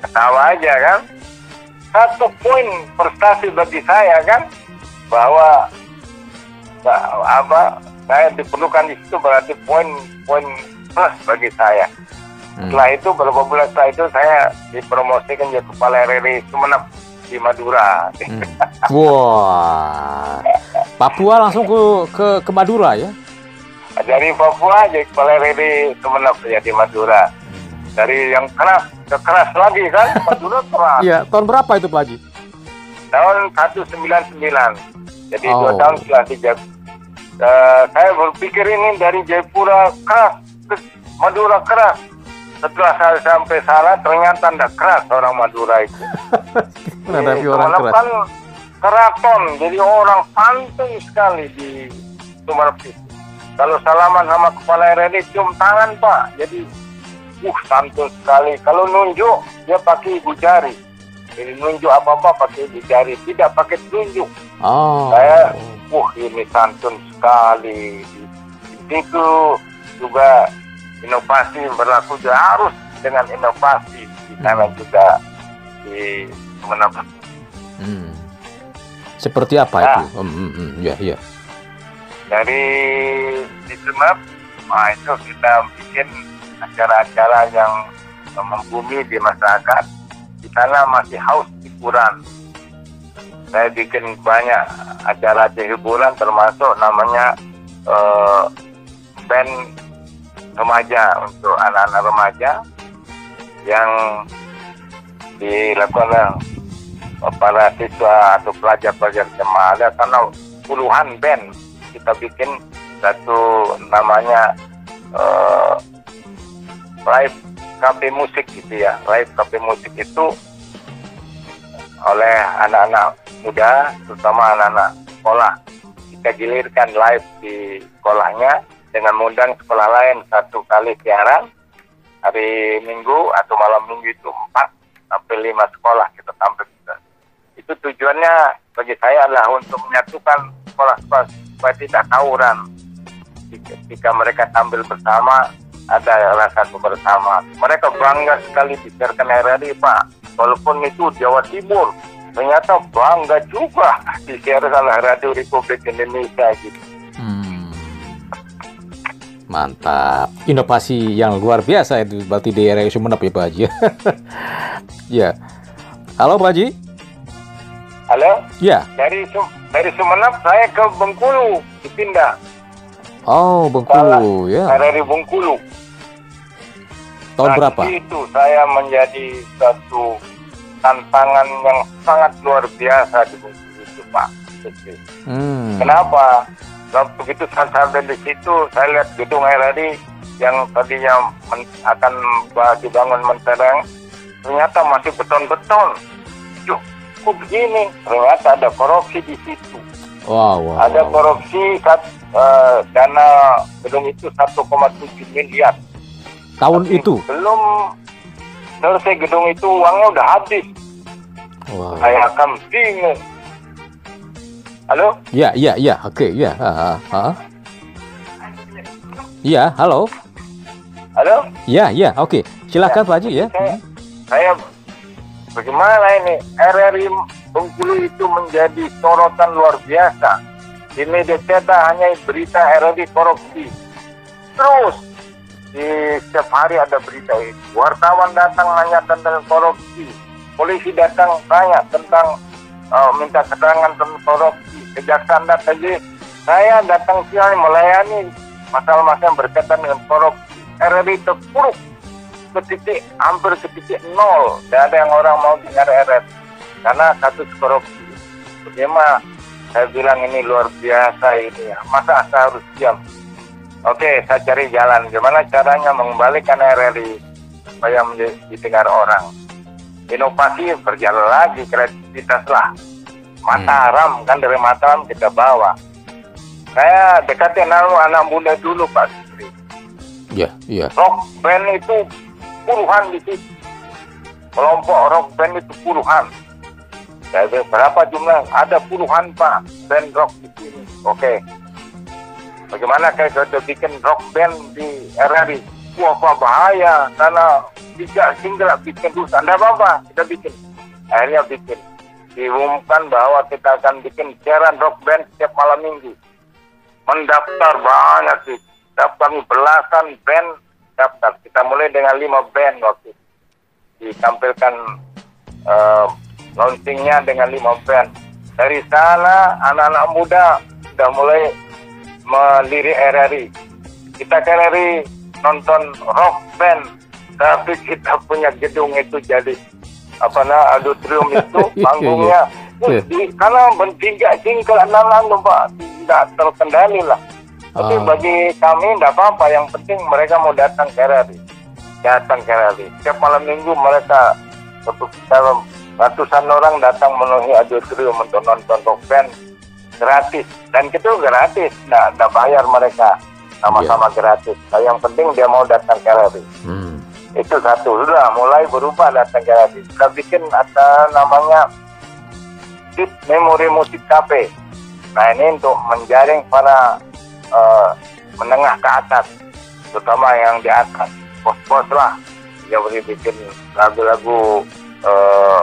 ketawa aja kan satu poin prestasi bagi saya kan bahwa ba- apa saya diperlukan di situ berarti poin-poin plus bagi saya. Hmm. Setelah itu beberapa bulan setelah itu saya dipromosikan jadi kepala RRI Sumeneb di Madura. Hmm. Wah. Papua langsung ke ke ke Madura ya? Dari Papua jadi kepala RRI Sumeneb ya di Madura. Dari yang keras ke keras lagi kan Madura keras. Iya. Tahun berapa itu Pak Haji? tahun 199. Jadi dua Oh. tahun setelah tiga. Eh, saya berpikir ini dari Jayapura keras ke Madura keras. setelah saya sampai sana ternyata tidak keras orang Madura itu. Menghadapi Di orang keras. kan keraton, jadi orang santai sekali di itu. Kalau salaman sama kepala RRD cium tangan pak, jadi uh santun sekali. Kalau nunjuk dia pakai ibu jari. Jadi nunjuk apa-apa pakai ibu jari, tidak pakai tunjuk. Oh. Saya, wah ini santun sekali. Situ juga inovasi berlaku juga harus dengan inovasi di sana juga di Sumeneb. Hmm. Seperti apa Nah. itu? Hmm, hmm, hmm. Ya, ya. Dari di Sumeneb, nah itu kita bikin acara-acara yang membumi di masyarakat. Di sana masih haus hiburan. Saya bikin banyak acara hiburan termasuk namanya eh, band remaja untuk anak-anak remaja yang dilakukan oleh para siswa atau pelajar-pelajar SMA ada karena puluhan band kita bikin satu namanya eh, live cafe musik gitu ya live cafe musik itu oleh anak-anak muda terutama anak-anak sekolah kita gilirkan live di sekolahnya dengan mengundang sekolah lain satu kali siaran hari Minggu atau malam Minggu itu empat sampai lima sekolah kita tampil. Itu tujuannya bagi saya adalah untuk menyatukan sekolah-sekolah supaya tidak tawuran. Jika, jika mereka tampil bersama ada rasa bersama. Mereka bangga sekali disiarkan RRI Pak. Walaupun itu Jawa Timur, ternyata bangga juga disiarkan Radio Republik Indonesia gitu. Hmm. Mantap. Inovasi yang luar biasa itu berarti di area Sumeneb ya Pak Haji. ya. Halo Pak Haji. Halo, Ya. dari dari Sumeneb saya ke Bengkulu dipindah. Oh, Bengkulu ya. RRI Bengkulu. Tahun Nah, berapa? di situ saya menjadi satu tantangan yang sangat luar biasa di Bengkulu itu Pak. Hmm. Kenapa? Kalau begitu saya sampai di situ, saya lihat gedung RRI yang tadinya men- akan ba- dibangun mentereng, ternyata masih beton-beton. Yuk, kok begini? Ternyata ada korupsi di situ. Wow, wow. Ada wow. korupsi sat- eh, dana gedung itu 1,7 miliar. Tahun itu. Belum selesai gedung itu uangnya udah habis. Wow. Saya akan bingung. Halo? Ya, ya, ya. Oke, ya. Ah. Ya, halo. Halo? Ya, ya. Oke. Silakan Pak Haji ya. Saya, saya bagaimana ini RRI Bengkulu itu menjadi sorotan luar biasa. Di media cetak hanya berita RRI korupsi. Terus di setiap hari ada berita itu. Wartawan datang nanya tentang korupsi. Polisi datang tanya tentang uh, minta keterangan tentang korupsi. Kejaksaan datang jadi saya datang sini melayani masalah-masalah yang berkaitan dengan korupsi. RRI terpuruk ke titik hampir ke titik nol. Tidak ada yang orang mau dengar RR karena kasus korupsi. Bagaimana saya bilang ini luar biasa ini ya. Masa saya harus diam? Oke, saya cari jalan. Gimana caranya mengembalikan RRI supaya menjadi didengar orang. Inovasi berjalan lagi, kreativitas lah. Mataram kan dari Mataram kita bawa. Saya dekatin anak, anak muda dulu Pak Sutri Ya, ya. rock band itu puluhan di situ. Kelompok rock band itu puluhan. Bilang, berapa jumlah? Ada puluhan pak band rock di sini. Oke. Bagaimana kayak kita bikin rock band di RRI? Wah, apa bahaya karena tiga single bikin dulu. Anda apa? Kita bikin. Akhirnya bikin. Diumumkan bahwa kita akan bikin siaran rock band setiap malam minggu. Mendaftar banyak sih daftar belasan band daftar. Kita mulai dengan lima band waktu itu. ditampilkan eh, launchingnya dengan lima band. Dari sana anak-anak muda sudah mulai melirik RRI. Kita ke RRI nonton rock band, tapi kita punya gedung itu jadi apa nah auditorium itu Iya, panggungnya iya. di, karena bertiga tinggal enam enam pak tidak terkendali lah. Tapi Ah. bagi kami tidak apa-apa. Yang penting mereka mau datang ke RRI. datang ke RRI. Setiap malam minggu mereka dalam ratusan orang datang memenuhi auditorium untuk nonton rock band gratis dan itu gratis, nggak bayar mereka sama-sama yeah. gratis. Nah, yang penting dia mau datang ke. Hmm. Itu satu sudah mulai berubah datang ke RRI. Kita bikin ada namanya Deep Memory Music Cafe. Nah ini untuk menjaring para uh, menengah ke atas, terutama yang di atas, bos-bos lah. Dia boleh bikin lagu-lagu uh,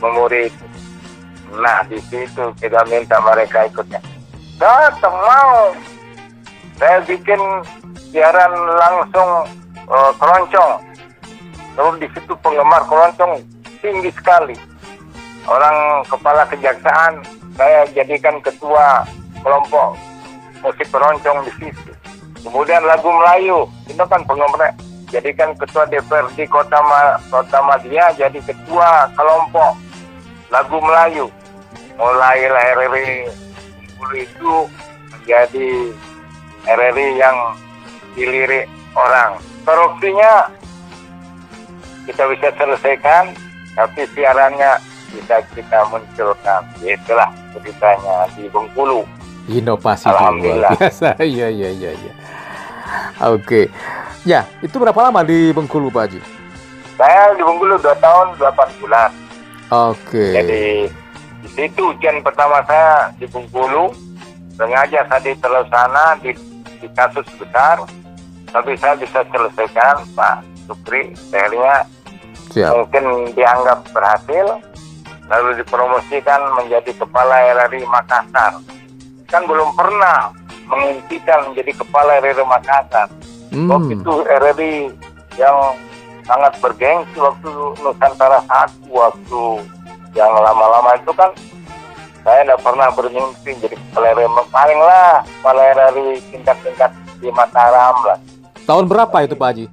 Memory itu. Nah di situ kita minta mereka ikutnya. Datang mau saya bikin siaran langsung uh, keroncong. Terus di situ penggemar keroncong tinggi sekali. Orang kepala kejaksaan saya jadikan ketua kelompok musik keroncong di situ. Kemudian lagu Melayu, itu kan penggemar jadikan ketua DPRD Kota Ma, Kota Madia jadi ketua kelompok lagu Melayu. Mulai RRI itu menjadi RRI yang dilirik orang. Korupsinya kita bisa selesaikan, tapi siarannya bisa kita munculkan. Itulah ceritanya di Bengkulu. Inovasi luar biasa. Iya, iya, iya. Ya. Oke. Ya, itu berapa lama di Bengkulu, Pak Haji? Saya di Bengkulu 2 tahun 8 bulan. Oke. Jadi di situ ujian pertama saya di Bengkulu. Sengaja saya di sana di di kasus besar, tapi saya bisa selesaikan Pak Supri, akhirnya mungkin dianggap berhasil, lalu dipromosikan menjadi kepala RRI Makassar. Kan belum pernah mengintikan menjadi kepala RRI Makassar. Hmm. Waktu itu RRI yang sangat bergengsi waktu Nusantara satu waktu yang lama-lama itu kan saya tidak pernah bermimpi jadi kepala RRI paling lah kepala RRI tingkat-tingkat di Mataram lah. Tahun berapa itu Pak Haji?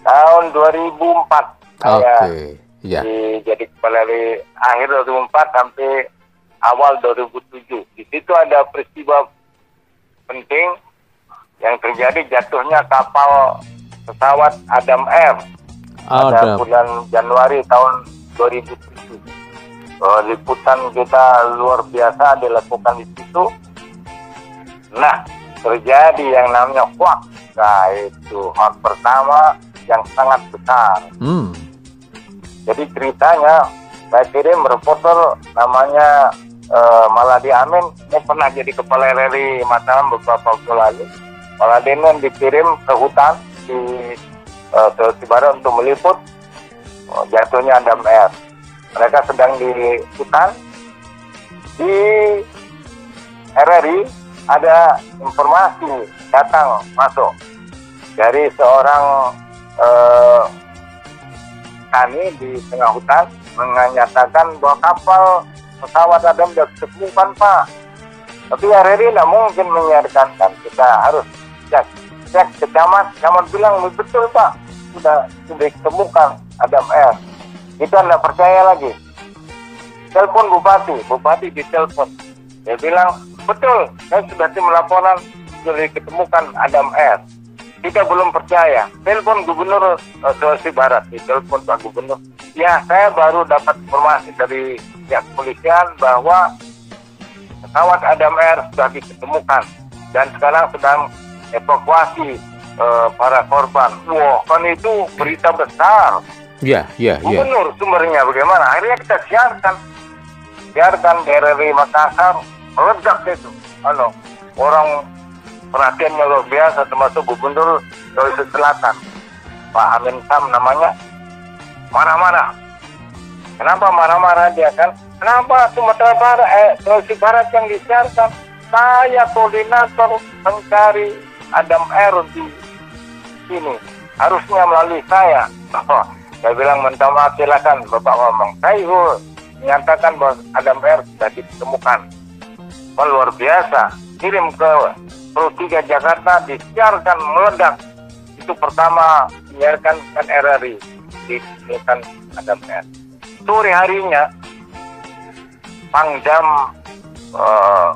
Tahun 2004 saya okay. ya. di, jadi kepala RRI akhir 2004 sampai awal 2007. Di situ ada peristiwa penting yang terjadi jatuhnya kapal pesawat Adam Air pada bulan Januari tahun 2007 uh, liputan kita luar biasa dilakukan di situ. Nah, terjadi yang namanya hoax. Nah, itu hoax pertama yang sangat besar. Hmm. Jadi ceritanya saya kirim reporter namanya uh, Maladi Amin. Ini pernah jadi kepala RRI Mataram beberapa waktu lalu. Maladi Amin dikirim ke hutan di uh, Sulawesi Barat untuk meliput uh, jatuhnya Adam Air mereka sedang di hutan di RRI ada informasi datang masuk dari seorang eh, tani di tengah hutan menyatakan bahwa kapal pesawat Adam sudah ditemukan Pak. Tapi RRI tidak mungkin menyiarkan kan kita harus cek cek ke camat, camat bilang betul Pak sudah sudah ditemukan Adam Air kita tidak percaya lagi. Telepon bupati, bupati ditelepon. Dia bilang, betul, saya sudah tim laporan sudah diketemukan Adam R. Kita belum percaya. Telepon Gubernur uh, Sulawesi Barat, ditelepon Pak Gubernur. Ya, saya baru dapat informasi dari pihak kepolisian bahwa pesawat Adam R sudah diketemukan dan sekarang sedang evakuasi uh, para korban. Wah, kan itu berita besar. Iya, iya, iya. Gubernur sumbernya bagaimana? Akhirnya kita siarkan. Siarkan di RRI Makassar, meledak itu. Halo, orang perhatiannya luar biasa termasuk Gubernur Sulawesi Selatan. Pak Amin Sam namanya marah-marah. Kenapa marah-marah dia kan? Kenapa Sumatera Barat, eh, Sulawesi Barat yang disiarkan? Saya koordinator mencari Adam R di sini. Harusnya melalui saya. Saya bilang minta maaf silakan Bapak ngomong. Saya menyatakan bahwa Adam R sudah ditemukan. Oh, luar biasa. Kirim ke Pro 3 Jakarta, disiarkan meledak. Itu pertama menyiarkan kan RRI. Ditemukan Adam R. Sore harinya, Pangdam uh,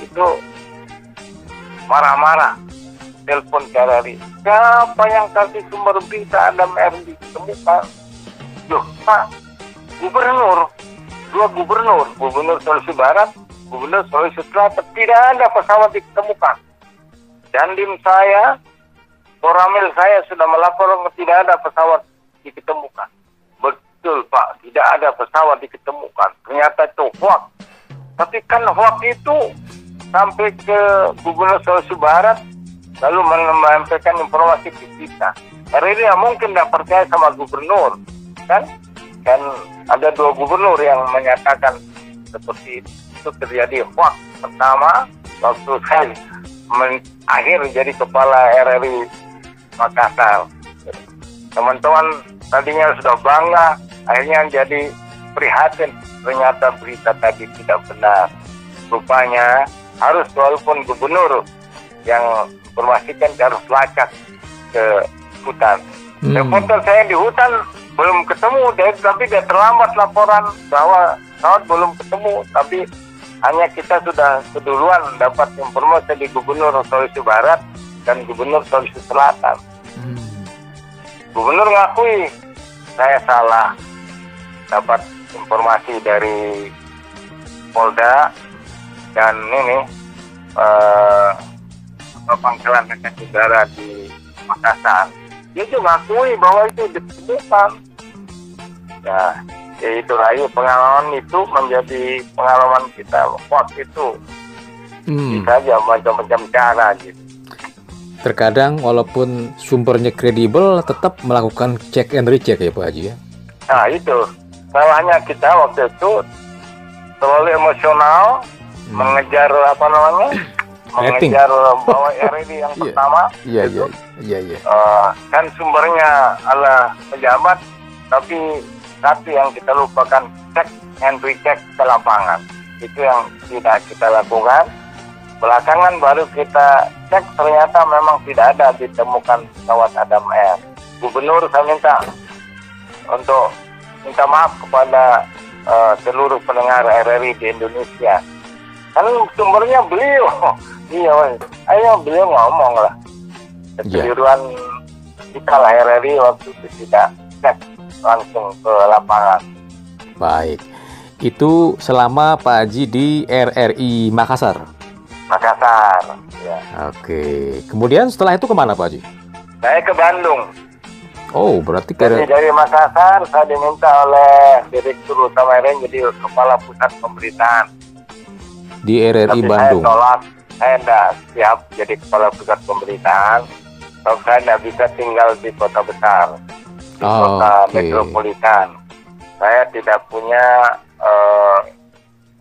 itu marah-marah telepon ke RRI. Siapa yang kasih sumber berita Adam R ditemukan? Loh, Pak, gubernur, dua gubernur, gubernur Sulawesi Barat, gubernur Sulawesi Selatan, tidak ada pesawat ditemukan. Dan tim saya, Koramil saya sudah melaporkan tidak ada pesawat diketemukan. Betul Pak, tidak ada pesawat diketemukan. Ternyata itu hoax. Tapi kan hoax itu sampai ke Gubernur Sulawesi Barat, lalu menyampaikan informasi ke kita. Hari ini mungkin tidak percaya sama gubernur, kan? Kan ada dua gubernur yang menyatakan seperti itu, itu terjadi hoax. Pertama, waktu saya men- akhir jadi kepala RRI Makassar. Teman-teman tadinya sudah bangga, akhirnya jadi prihatin. Ternyata berita tadi tidak benar. Rupanya harus walaupun gubernur yang informasikan harus lacak ke hutan. Hmm. Reporter saya di hutan belum ketemu, tapi dia terlambat laporan bahwa pesawat belum ketemu, tapi hanya kita sudah keduluan dapat informasi di Gubernur Sulawesi Barat dan Gubernur Sulawesi Selatan. Hmm. Gubernur ngakui saya salah dapat informasi dari Polda dan ini eh, pangkalan angkatan udara di Makassar. Dia juga ngakui bahwa itu ditemukan. Ya, ya itu lagi pengalaman itu menjadi pengalaman kita waktu itu Hmm. bisa aja macam-macam cara gitu. Terkadang walaupun sumbernya kredibel tetap melakukan check and recheck ya Pak Haji ya. Nah itu salahnya kita waktu itu terlalu emosional Hmm. mengejar apa namanya Rating. mengejar bawa RRI yang Iya. pertama Iya itu, iya iya iya. eh, kan sumbernya adalah pejabat tapi satu yang kita lupakan cek and recheck ke lapangan. Itu yang tidak kita lakukan. Belakangan baru kita cek ternyata memang tidak ada ditemukan pesawat Adam Air. Gubernur saya minta untuk minta maaf kepada eh, seluruh pendengar RRI di Indonesia. Kan sumbernya beliau. Iya ayo beliau ngomong lah kekeliruan kita lah RRI waktu itu tidak cek langsung ke lapangan Baik. Itu selama Pak Haji di RRI Makassar. Makassar ya. Oke. Kemudian setelah itu ke mana Pak Haji? saya ke Bandung Oh, berarti ke dari Makassar saya diminta oleh Direktur Utama RRI jadi Kepala Pusat Pemberitaan di RRI Tapi Bandung. saya tolak, saya tidak siap jadi kepala pusat pemerintahan. Kalau saya tidak bisa tinggal di kota besar, di Oh, kota oke. metropolitan. Saya tidak punya eh,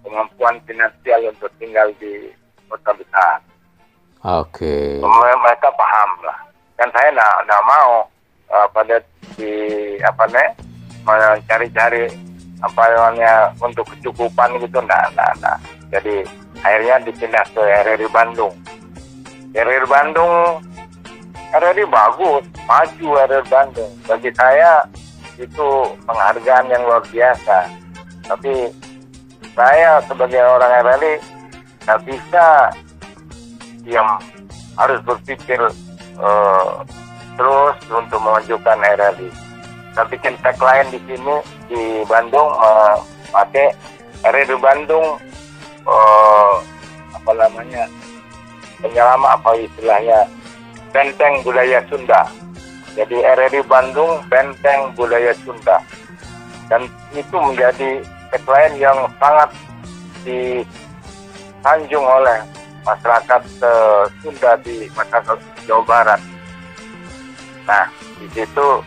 kemampuan finansial untuk tinggal di kota besar. Oke. Mereka mereka paham lah. Kan saya tidak mau eh, pada di apa nih mencari-cari apa namanya untuk kecukupan gitu enggak, enggak, enggak. Jadi akhirnya dipindah ke RRI Bandung. RRI Bandung RRI bagus, maju RRI Bandung. Bagi saya itu penghargaan yang luar biasa. Tapi saya sebagai orang RRI nggak bisa diam, harus berpikir eh, terus untuk memajukan RRI. Saya bikin tagline di sini di Bandung eh, pakai RRI Bandung eh, apa namanya penyelama apa istilahnya benteng budaya Sunda. Jadi RRI Bandung benteng budaya Sunda dan itu menjadi tagline yang sangat disanjung oleh masyarakat eh, Sunda di Makassar Jawa Barat. Nah di situ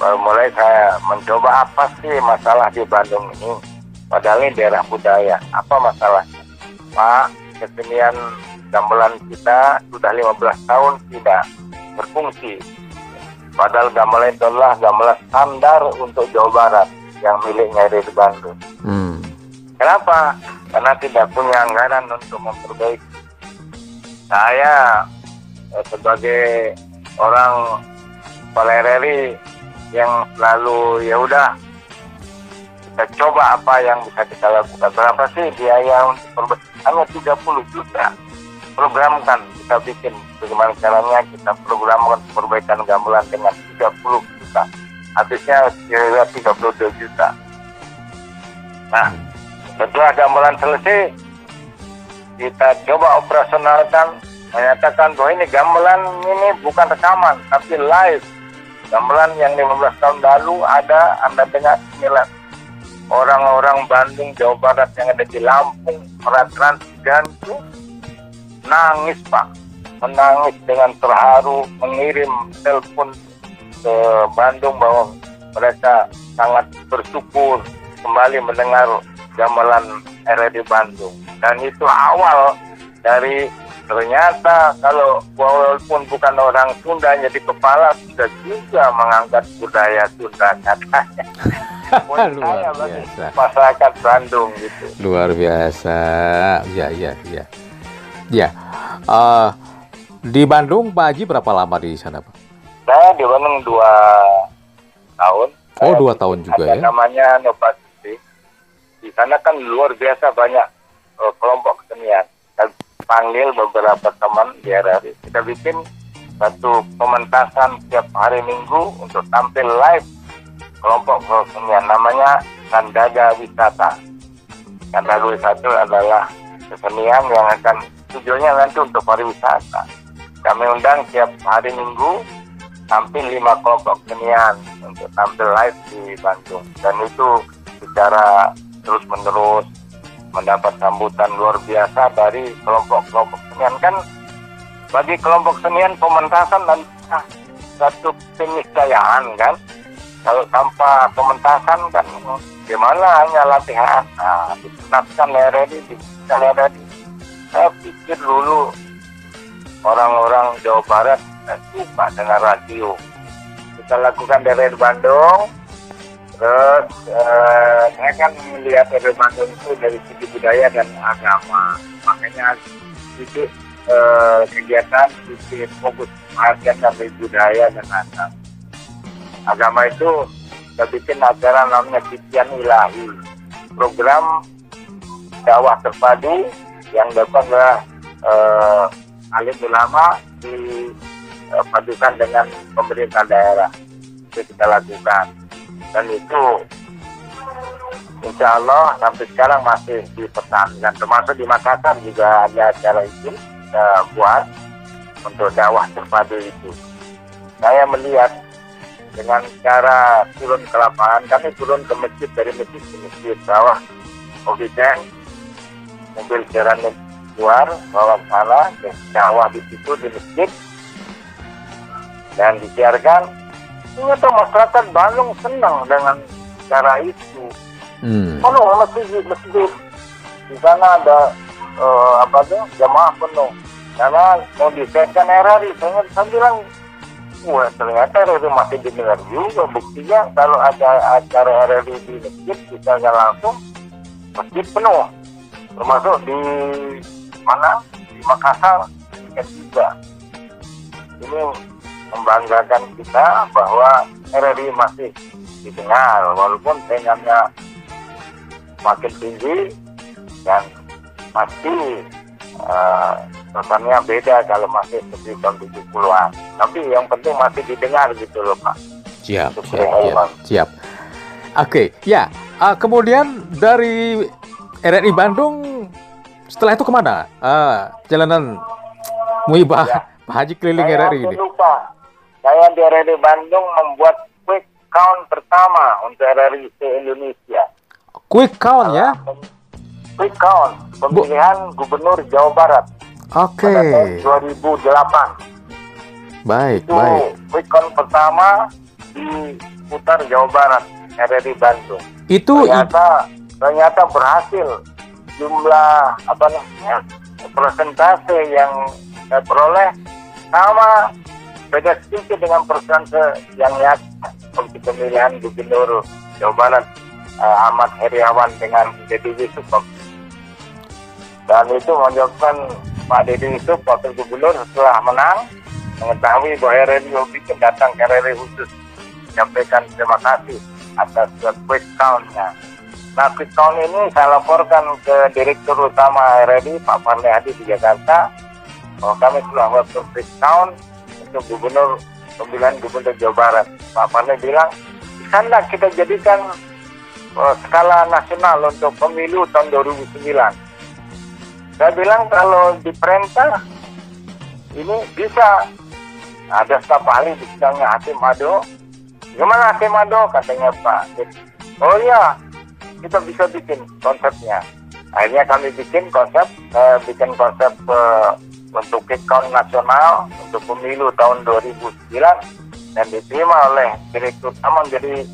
baru mulai saya mencoba apa sih masalah di Bandung ini padahal ini daerah budaya apa masalahnya Pak kesenian gamelan kita sudah 15 tahun tidak berfungsi padahal gamelan itu adalah gamelan standar untuk Jawa Barat yang miliknya di Bandung Hmm. Kenapa? Karena tidak punya anggaran untuk memperbaiki. Saya eh, sebagai orang kepala RRI yang selalu ya udah kita coba apa yang bisa kita lakukan. Berapa sih biaya untuk perbaiki? Hanya 30 juta. Programkan, kita bikin bagaimana caranya kita programkan perbaikan gamelan dengan 30 juta. Habisnya kira-kira 32 juta. Nah, setelah gamelan selesai, kita coba operasionalkan, menyatakan bahwa ini gamelan ini bukan rekaman, tapi live. Gamelan yang 15 tahun lalu ada, Anda dengar inilah orang-orang Bandung, Jawa Barat yang ada di Lampung, peraturan gantung, nangis Pak, menangis dengan terharu, mengirim telepon ke Bandung bahwa mereka sangat bersyukur kembali mendengar gamelan RRI Bandung. Dan itu awal dari ternyata kalau walaupun bukan orang Sunda jadi kepala sudah juga mengangkat budaya Sunda katanya. Luar biasa. Masyarakat Bandung gitu. Luar biasa. Ya, ya, ya. Ya. Uh, di Bandung Pak Haji berapa lama di sana, Pak? Saya di Bandung dua tahun. Oh, dua tahun juga ada ya. namanya Novasi. Di sana kan luar biasa banyak eh, kelompok kesenian. Saya panggil beberapa teman di RRI. Kita bikin satu pementasan setiap hari Minggu untuk tampil live kelompok kesenian. Namanya Sandaga Wisata. Sandaga Wisata adalah kesenian yang akan tujuannya nanti untuk pariwisata. Kami undang tiap hari Minggu tampil lima kelompok kesenian untuk tampil live di Bandung. Dan itu secara terus menerus mendapat sambutan luar biasa dari kelompok-kelompok kesenian kan bagi kelompok kesenian pementasan dan ah, satu keniscayaan kan? Kalau tanpa pementasan kan gimana hanya latihan? Nah, dipentaskan RRI dipentaskan RRI saya pikir dulu orang-orang Jawa Barat suka dengan radio. Kita lakukan dari Bandung, terus eh, saya kan melihat dari Bandung itu dari segi budaya dan agama. Makanya sedikit eh, kegiatan sedikit fokus perhatian dari budaya dan agama. Agama itu kita bikin acara namanya Titian Ilahi. Program dakwah terpadu yang dilakukan oleh eh, alim ulama dipadukan dengan pemerintah daerah. Itu kita lakukan. Dan itu insya Allah sampai sekarang masih dipertahankan termasuk di Makassar juga ada acara itu kita buat untuk dakwah terpadu itu. Saya melihat dengan cara turun ke lapangan kami turun ke masjid dari masjid ke masjid bawah. Oksigen mobil jalan keluar bawa sana ke dakwah di situ di masjid. Dan disiarkan. Ternyata masyarakat Bandung senang dengan cara itu. Hmm. penuh masjid masjid. Di sana ada eh, apa tuh jamaah penuh. Karena mau disesuaikan RRI saya, saya bilang wah ternyata RRI masih didengar juga buktinya. Kalau ada acara RRI di masjid bisa langsung masjid penuh termasuk di mana di Makassar ketiga ini membanggakan kita bahwa RRI masih didengar walaupun saingannya makin tinggi dan pasti uh, rasanya beda kalau masih seperti tahun 70-an tapi yang penting masih didengar gitu loh Pak Siap, siap, siap. Oke, ya. ah, kemudian dari RRI Bandung, setelah itu ke mana? Ah, jalanan Muibah Ya. Pak Haji keliling saya RRI ini. lupa saya di RRI Bandung membuat quick count pertama untuk RRI se-Indonesia Quick count ya. quick count pemilihan gubernur Jawa Barat Oke, pada tahun 2008 baik, itu baik. quick count pertama di putar Jawa Barat RRI Bandung Itu i- ternyata berhasil jumlah apa namanya persentase yang saya peroleh sama beda sedikit dengan persentase yang nyata. Untuk pemilihan gubernur Jawa Barat eh, Ahmad Heriawan dengan Deddy Yusuf dan itu menyebabkan Pak Deddy Yusuf wakil gubernur setelah menang mengetahui bahwa RRI bikin datang ke RRI khusus. Menyampaikan terima kasih atas quick count-nya. Nah, quick ini saya laporkan ke Direktur Utama RRI Pak Parle Hadi di Jakarta oh, kami telah waktu quick count untuk gubernur pemilihan gubernur Jawa Barat. Pak Pane bilang, nggak kita jadikan uh, skala nasional untuk pemilu tahun 2009? Saya bilang kalau diperintah ini bisa ada staf ahli di bidangnya Hakim Ado. Gimana Hakim Ado? Katanya Pak. Oh iya, kita bisa bikin konsepnya. Akhirnya kami bikin konsep, uh, bikin konsep uh, untuk count nasional untuk pemilu tahun 2009 dan diterima oleh direktur utama menjadi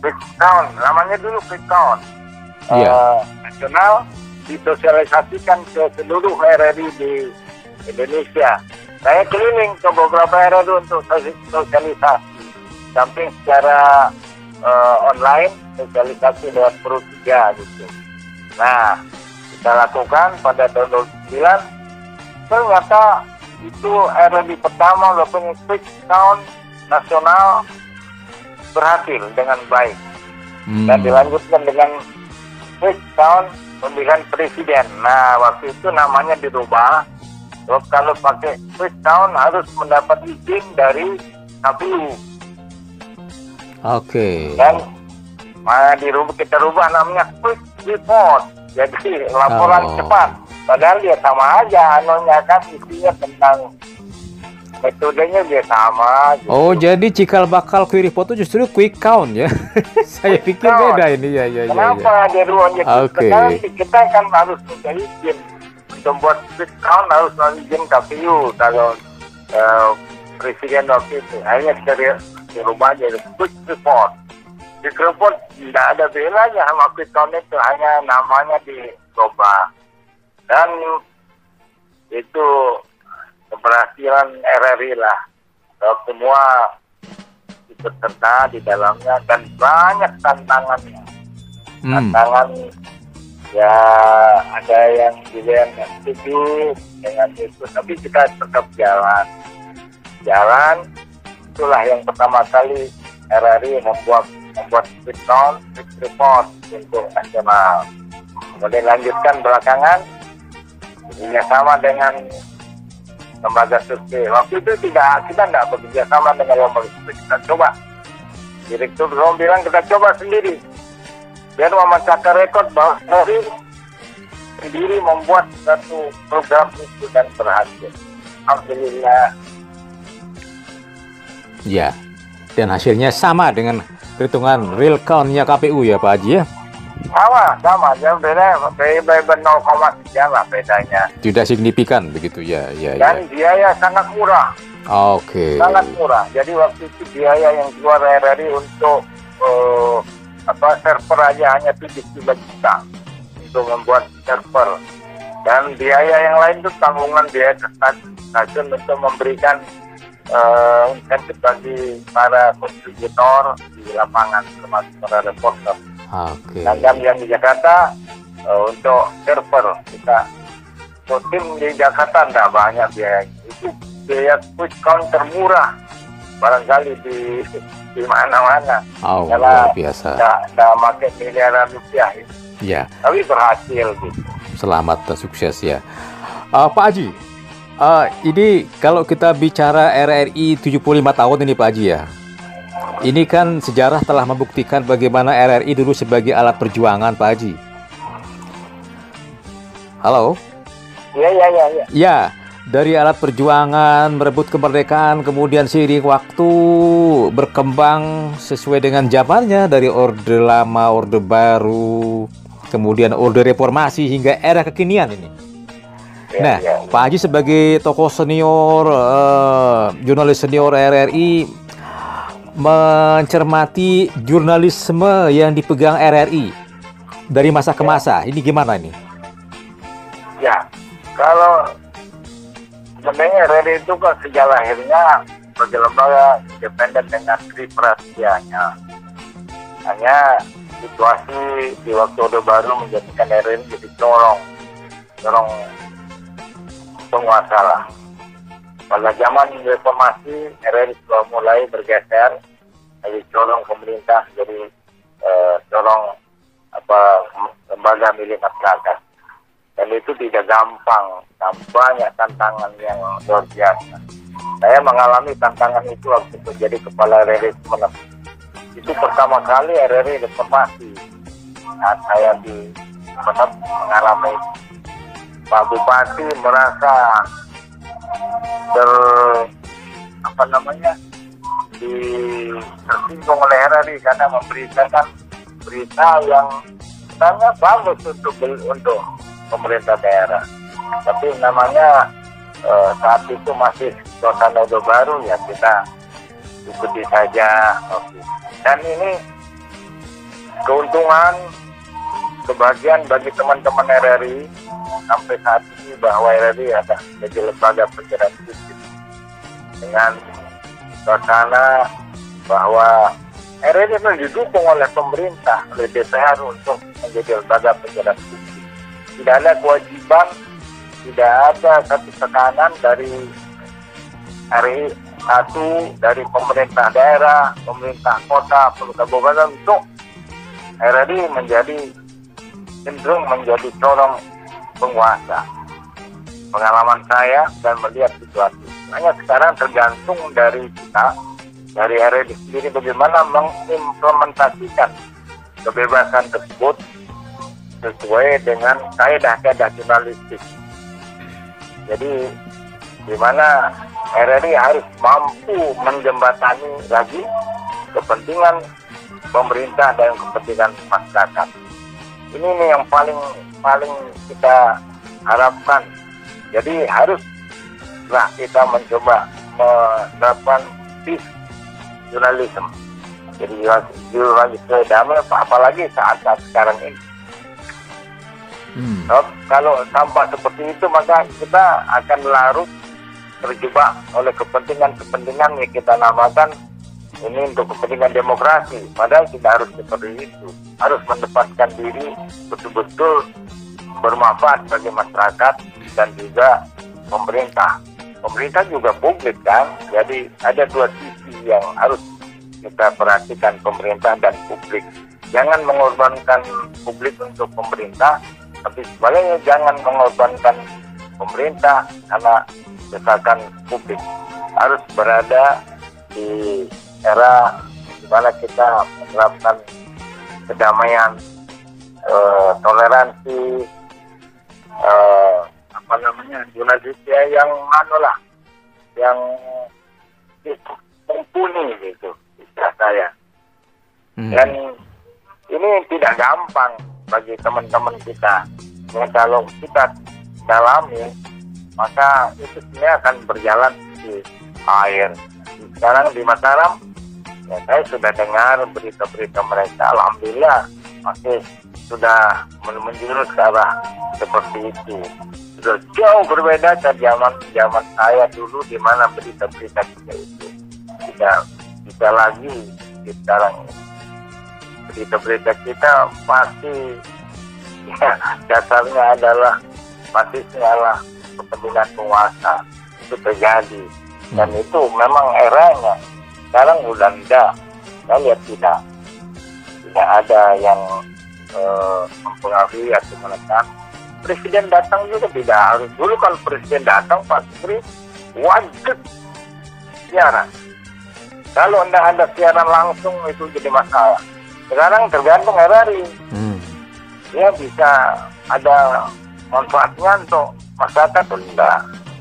quick count namanya dulu quick count yeah. uh, nasional disosialisasikan ke seluruh RRI di Indonesia saya keliling ke beberapa RRI untuk sosialisasi samping secara uh, online sosialisasi lewat perut tiga gitu nah kita lakukan pada tahun 2009 ternyata itu RRD pertama walaupun quick count nasional berhasil dengan baik hmm. dan dilanjutkan dengan quick count pemilihan presiden. Nah waktu itu namanya dirubah. Terus kalau pakai quick count harus mendapat izin dari KPU. Oke. Okay. Dan mana dirubah kita rubah namanya quick report. Jadi laporan oh. cepat Padahal dia sama aja anunya kan isinya tentang metodenya dia sama. Gitu. Oh jadi cikal bakal query foto justru quick count ya? Saya quick pikir count. beda ini ya ya ya. Kenapa ya, dia ruangnya Oke. Okay. Kita kan harus minta izin untuk buat quick count harus izin KPU kalau uh, presiden waktu itu. Akhirnya kita di rumah jadi quick report. Di report tidak ada bedanya sama count itu hanya namanya diubah dan itu keberhasilan RRI lah. Semua ikut serta di dalamnya dan banyak tantangannya. Hmm. tantangan ya ada yang yang setuju dengan itu tapi kita tetap jalan. Jalan itulah yang pertama kali RRI membuat membuat quick count, quick report untuk nasional kemudian lanjutkan belakangan bekerja sama dengan lembaga survei. Waktu itu tidak kita tidak bekerja sama dengan lembaga survei. Kita coba. Direktur Rom bilang kita coba sendiri. Biar memecahkan rekod bahwa dari sendiri membuat satu program itu dan berhasil. Alhamdulillah. Ya, dan hasilnya sama dengan perhitungan real count-nya KPU ya Pak Haji ya? sama sama ya beda beda 0,3 lah bedanya tidak signifikan begitu ya ya dan ya. biaya sangat murah oke okay. sangat murah jadi waktu itu biaya yang keluar RRI untuk uh, apa server aja hanya 73 juta untuk membuat server dan biaya yang lain itu tanggungan biaya stasiun untuk memberikan uh, insentif bagi para kontributor di lapangan termasuk para reporter Okay. Dan yang di Jakarta uh, untuk server kita untuk tim di Jakarta tidak banyak biaya itu biaya quick count termurah barangkali di di mana-mana. Oh, luar biasa. Tidak pakai miliaran rupiah. Ya. Tapi berhasil gitu. Selamat dan sukses ya. Uh, Pak Haji, uh, ini kalau kita bicara RRI 75 tahun ini Pak Haji ya. Ini kan sejarah telah membuktikan bagaimana RRI dulu sebagai alat perjuangan, Pak Haji. Halo? Iya, iya, iya. Ya. ya, dari alat perjuangan, merebut kemerdekaan, kemudian seiring waktu berkembang sesuai dengan zamannya dari Orde Lama, Orde Baru, kemudian Orde Reformasi hingga era kekinian ini. Nah, ya. Pak Haji sebagai tokoh senior, uh, jurnalis senior RRI, mencermati jurnalisme yang dipegang RRI dari masa ke masa. Ini gimana ini? Ya, kalau sebenarnya RRI itu kan sejak lahirnya sebagai lembaga independen dengan triprasianya. Hanya situasi di waktu Orde Baru menjadikan RRI jadi corong, corong penguasa lah. Pada zaman reformasi, RRI sudah mulai bergeser dari corong pemerintah jadi corong apa lembaga milik masyarakat. dan itu tidak gampang banyak tantangan yang luar biasa saya mengalami tantangan itu waktu menjadi kepala RRI Sumeneb itu pertama kali RRI reformasi saat saya di Sumeneb mengalami Pak Bupati merasa ter apa namanya di tersinggung oleh RRI karena memberitakan berita yang sebenarnya bagus untuk untuk pemerintah daerah. Tapi namanya eh, saat itu masih suasana udah baru ya kita ikuti saja. Dan ini keuntungan kebahagiaan bagi teman-teman RRI sampai saat ini bahwa RRI ada jadi lembaga penjara publik dengan suasana bahwa RRI itu didukung oleh pemerintah oleh DPR untuk menjadi lembaga penjara publik tidak ada kewajiban tidak ada satu tekanan dari RI satu dari pemerintah daerah, pemerintah kota, pemerintah kabupaten untuk RRI menjadi cenderung menjadi corong penguasa. Pengalaman saya dan melihat situasi. Hanya sekarang tergantung dari kita, dari RRI sendiri bagaimana mengimplementasikan kebebasan tersebut sesuai dengan kaedah-kaedah jurnalistik. Jadi di mana RRI harus mampu menjembatani lagi kepentingan pemerintah dan kepentingan masyarakat. Ini nih yang paling paling kita harapkan. Jadi harus lah kita mencoba menerapkan peace journalism. Jadi jurnalisme damai apalagi saat-saat sekarang ini Hmm. Kalau tanpa seperti itu maka kita akan larut terjebak oleh kepentingan-kepentingan yang kita namakan ini untuk kepentingan demokrasi. Padahal tidak harus seperti itu. Harus menempatkan diri betul-betul bermanfaat bagi masyarakat dan juga pemerintah. Pemerintah juga publik kan. Jadi ada dua sisi yang harus kita perhatikan pemerintah dan publik. Jangan mengorbankan publik untuk pemerintah, tapi sebaliknya jangan mengorbankan pemerintah karena desakan publik harus berada di era di mana kita menerapkan kedamaian, eh, toleransi, eh, apa namanya, Indonesia yang mana lah, yang mumpuni gitu, istilah saya. Hmm. Dan ini tidak gampang bagi teman-teman kita. Ya, kalau kita dalami, maka itu sebenarnya akan berjalan di air. Sekarang di Mataram, ya saya sudah dengar berita-berita mereka. Alhamdulillah masih sudah menjurus ke arah seperti itu. Sudah jauh berbeda dari zaman zaman saya dulu di mana berita-berita kita itu tidak bisa lagi di sekarang ini berita-berita kita pasti ya, dasarnya adalah pasti adalah kepentingan penguasa itu terjadi dan hmm. itu memang eranya sekarang udah enggak saya lihat tidak tidak ada yang eh, mempengaruhi atau menekan presiden datang juga tidak harus dulu kalau presiden datang Pak Sri wajib siaran kalau anda ada siaran langsung itu jadi masalah sekarang tergantung RRI. Hmm. Dia bisa ada manfaatnya untuk masyarakat atau tidak.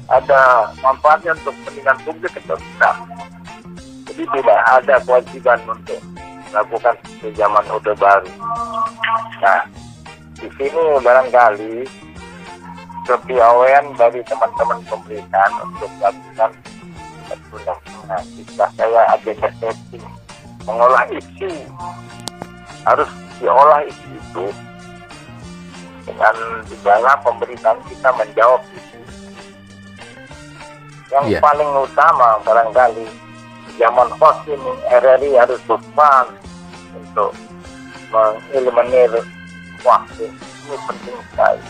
Ada manfaatnya untuk kepentingan publik atau tidak. Jadi tidak ada kewajiban untuk melakukan di zaman Orde Baru. Nah, di sini barangkali kepiawaian dari teman-teman pemerintahan untuk melakukan undang-undang. Jika saya agenda setting mengolah isu harus diolah isu itu dengan segala pemberitaan kita menjawab itu. Yang yeah. paling utama barangkali zaman host ini RRI harus berperan untuk mengeliminir waktu ini penting sekali.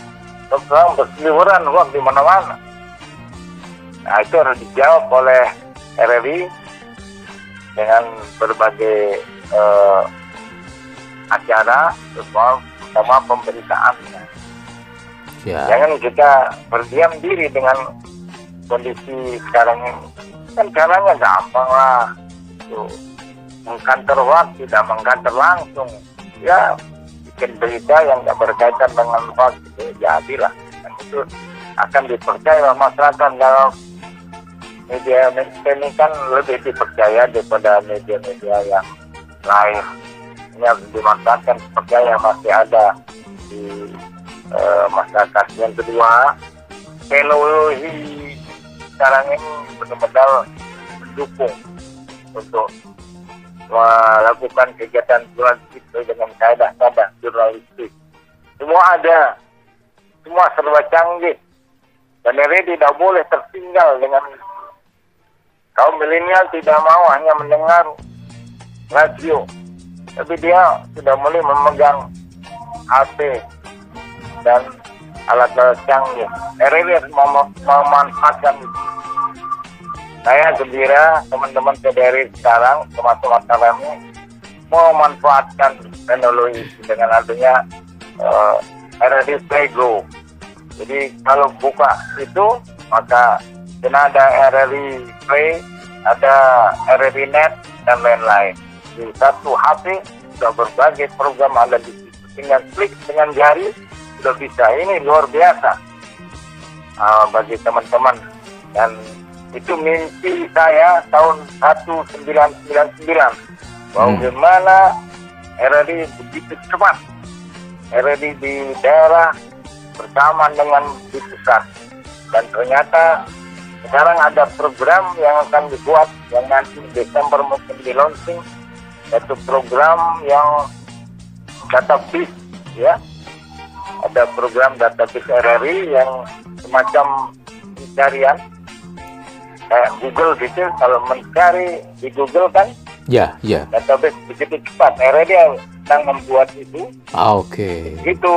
Sekarang berseliweran uang di mana-mana. Nah itu harus dijawab oleh RRI dengan berbagai uh, acara soal sama pemberitaan Ya. Jangan kita berdiam diri dengan kondisi sekarang ini. Kan caranya gampang lah. Tuh. Mengkantor waktu, tidak mengkantor langsung. Ya, bikin berita yang tidak berkaitan dengan hoax itu jadilah. Dan itu akan dipercaya masyarakat kalau media ini kan lebih dipercaya daripada media-media yang lain. Ini harus dimanfaatkan percaya masih ada di uh, masyarakat. Yang kedua, teknologi sekarang ini benar-benar mendukung untuk melakukan kegiatan jurnalistik dengan kaedah-kaedah jurnalistik. Semua ada, semua serba canggih. Dan ini tidak boleh tertinggal dengan kaum milenial tidak mau hanya mendengar radio, tapi dia sudah mulai memegang HP dan alat-alat canggih. RRI harus mem memanfaatkan itu. Saya gembira teman-teman PDRI sekarang, masyarakat ini, memanfaatkan teknologi dengan adanya uh, RRI Play Go. Jadi kalau buka itu, maka kena ada RRI Play, ada RRI Net, dan lain-lain. Di satu HP sudah berbagai program ada di situ. Dengan klik dengan jari sudah bisa. Ini luar biasa. Uh, bagi teman-teman. Dan itu mimpi saya tahun 1999 bahwa hmm. gimana RRI begitu cepat. RRI di daerah bersama dengan di pusat dan ternyata sekarang ada program yang akan dibuat yang nanti Desember mungkin di launching. Yaitu program yang database ya ada program database RRI yang semacam pencarian. Kayak Google gitu kalau mencari di Google kan? Ya ya. Database begitu cepat. RRI sedang membuat itu. Ah, oke. Okay. itu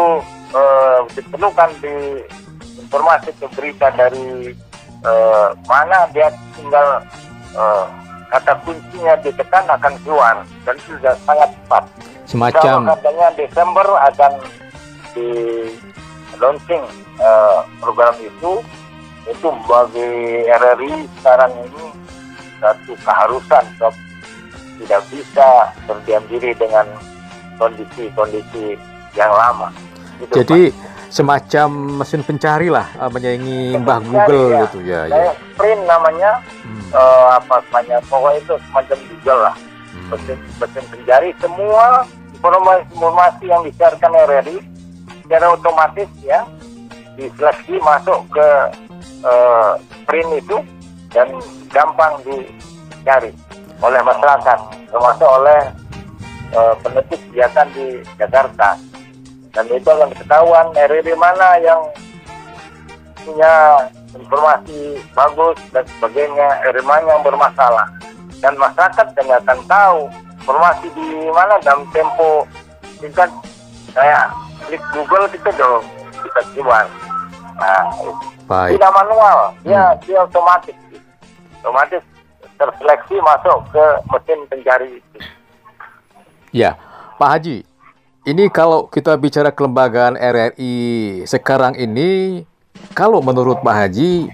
uh, diperlukan di informasi ke berita dari uh, mana dia tinggal uh, kata kuncinya ditekan akan keluar. Dan sudah sangat cepat. Semacam Kalau katanya Desember akan di launching uh, program itu itu bagi RRI sekarang ini satu keharusan sebab tidak bisa berdiam diri dengan kondisi-kondisi yang lama. Itu Jadi Pak. semacam mesin pencari lah uh, menyaingi Mbah Google ya. gitu ya. ya. Print namanya hmm. uh, apa namanya pokoknya itu semacam Google lah. Hmm. Mesin, mesin pencari semua informasi yang disiarkan RRI secara otomatis ya diseleksi masuk ke uh, print itu dan gampang dicari oleh masyarakat termasuk oleh uh, penetik kegiatan di Jakarta. Dan itu akan ketahuan RRI mana yang punya informasi bagus dan sebagainya RRI mana yang bermasalah. Dan masyarakat juga akan tahu informasi di mana dalam tempo singkat saya klik Google kita dong bisa keluar nah Baik. tidak manual dia hmm. dia otomatis otomatis terseleksi masuk ke mesin pencari itu ya Pak Haji ini kalau kita bicara kelembagaan RRI sekarang ini kalau menurut Pak Haji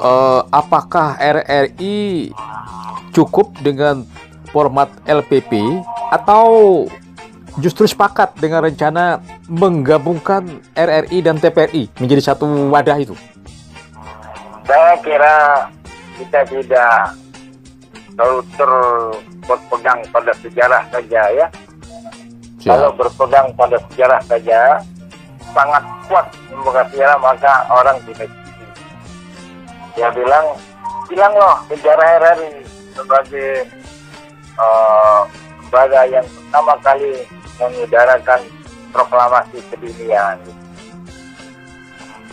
eh, apakah RRI cukup dengan format LPP atau justru sepakat dengan rencana menggabungkan RRI dan TPRI menjadi satu wadah itu? Saya kira kita tidak selalu berpegang pada sejarah saja ya. Siap. Kalau berpegang pada sejarah saja, sangat kuat membuka sejarah maka orang tidak Dia bilang, bilang loh sejarah RRI sebagai uh, lembaga yang pertama kali mengudarakan proklamasi keduniaan.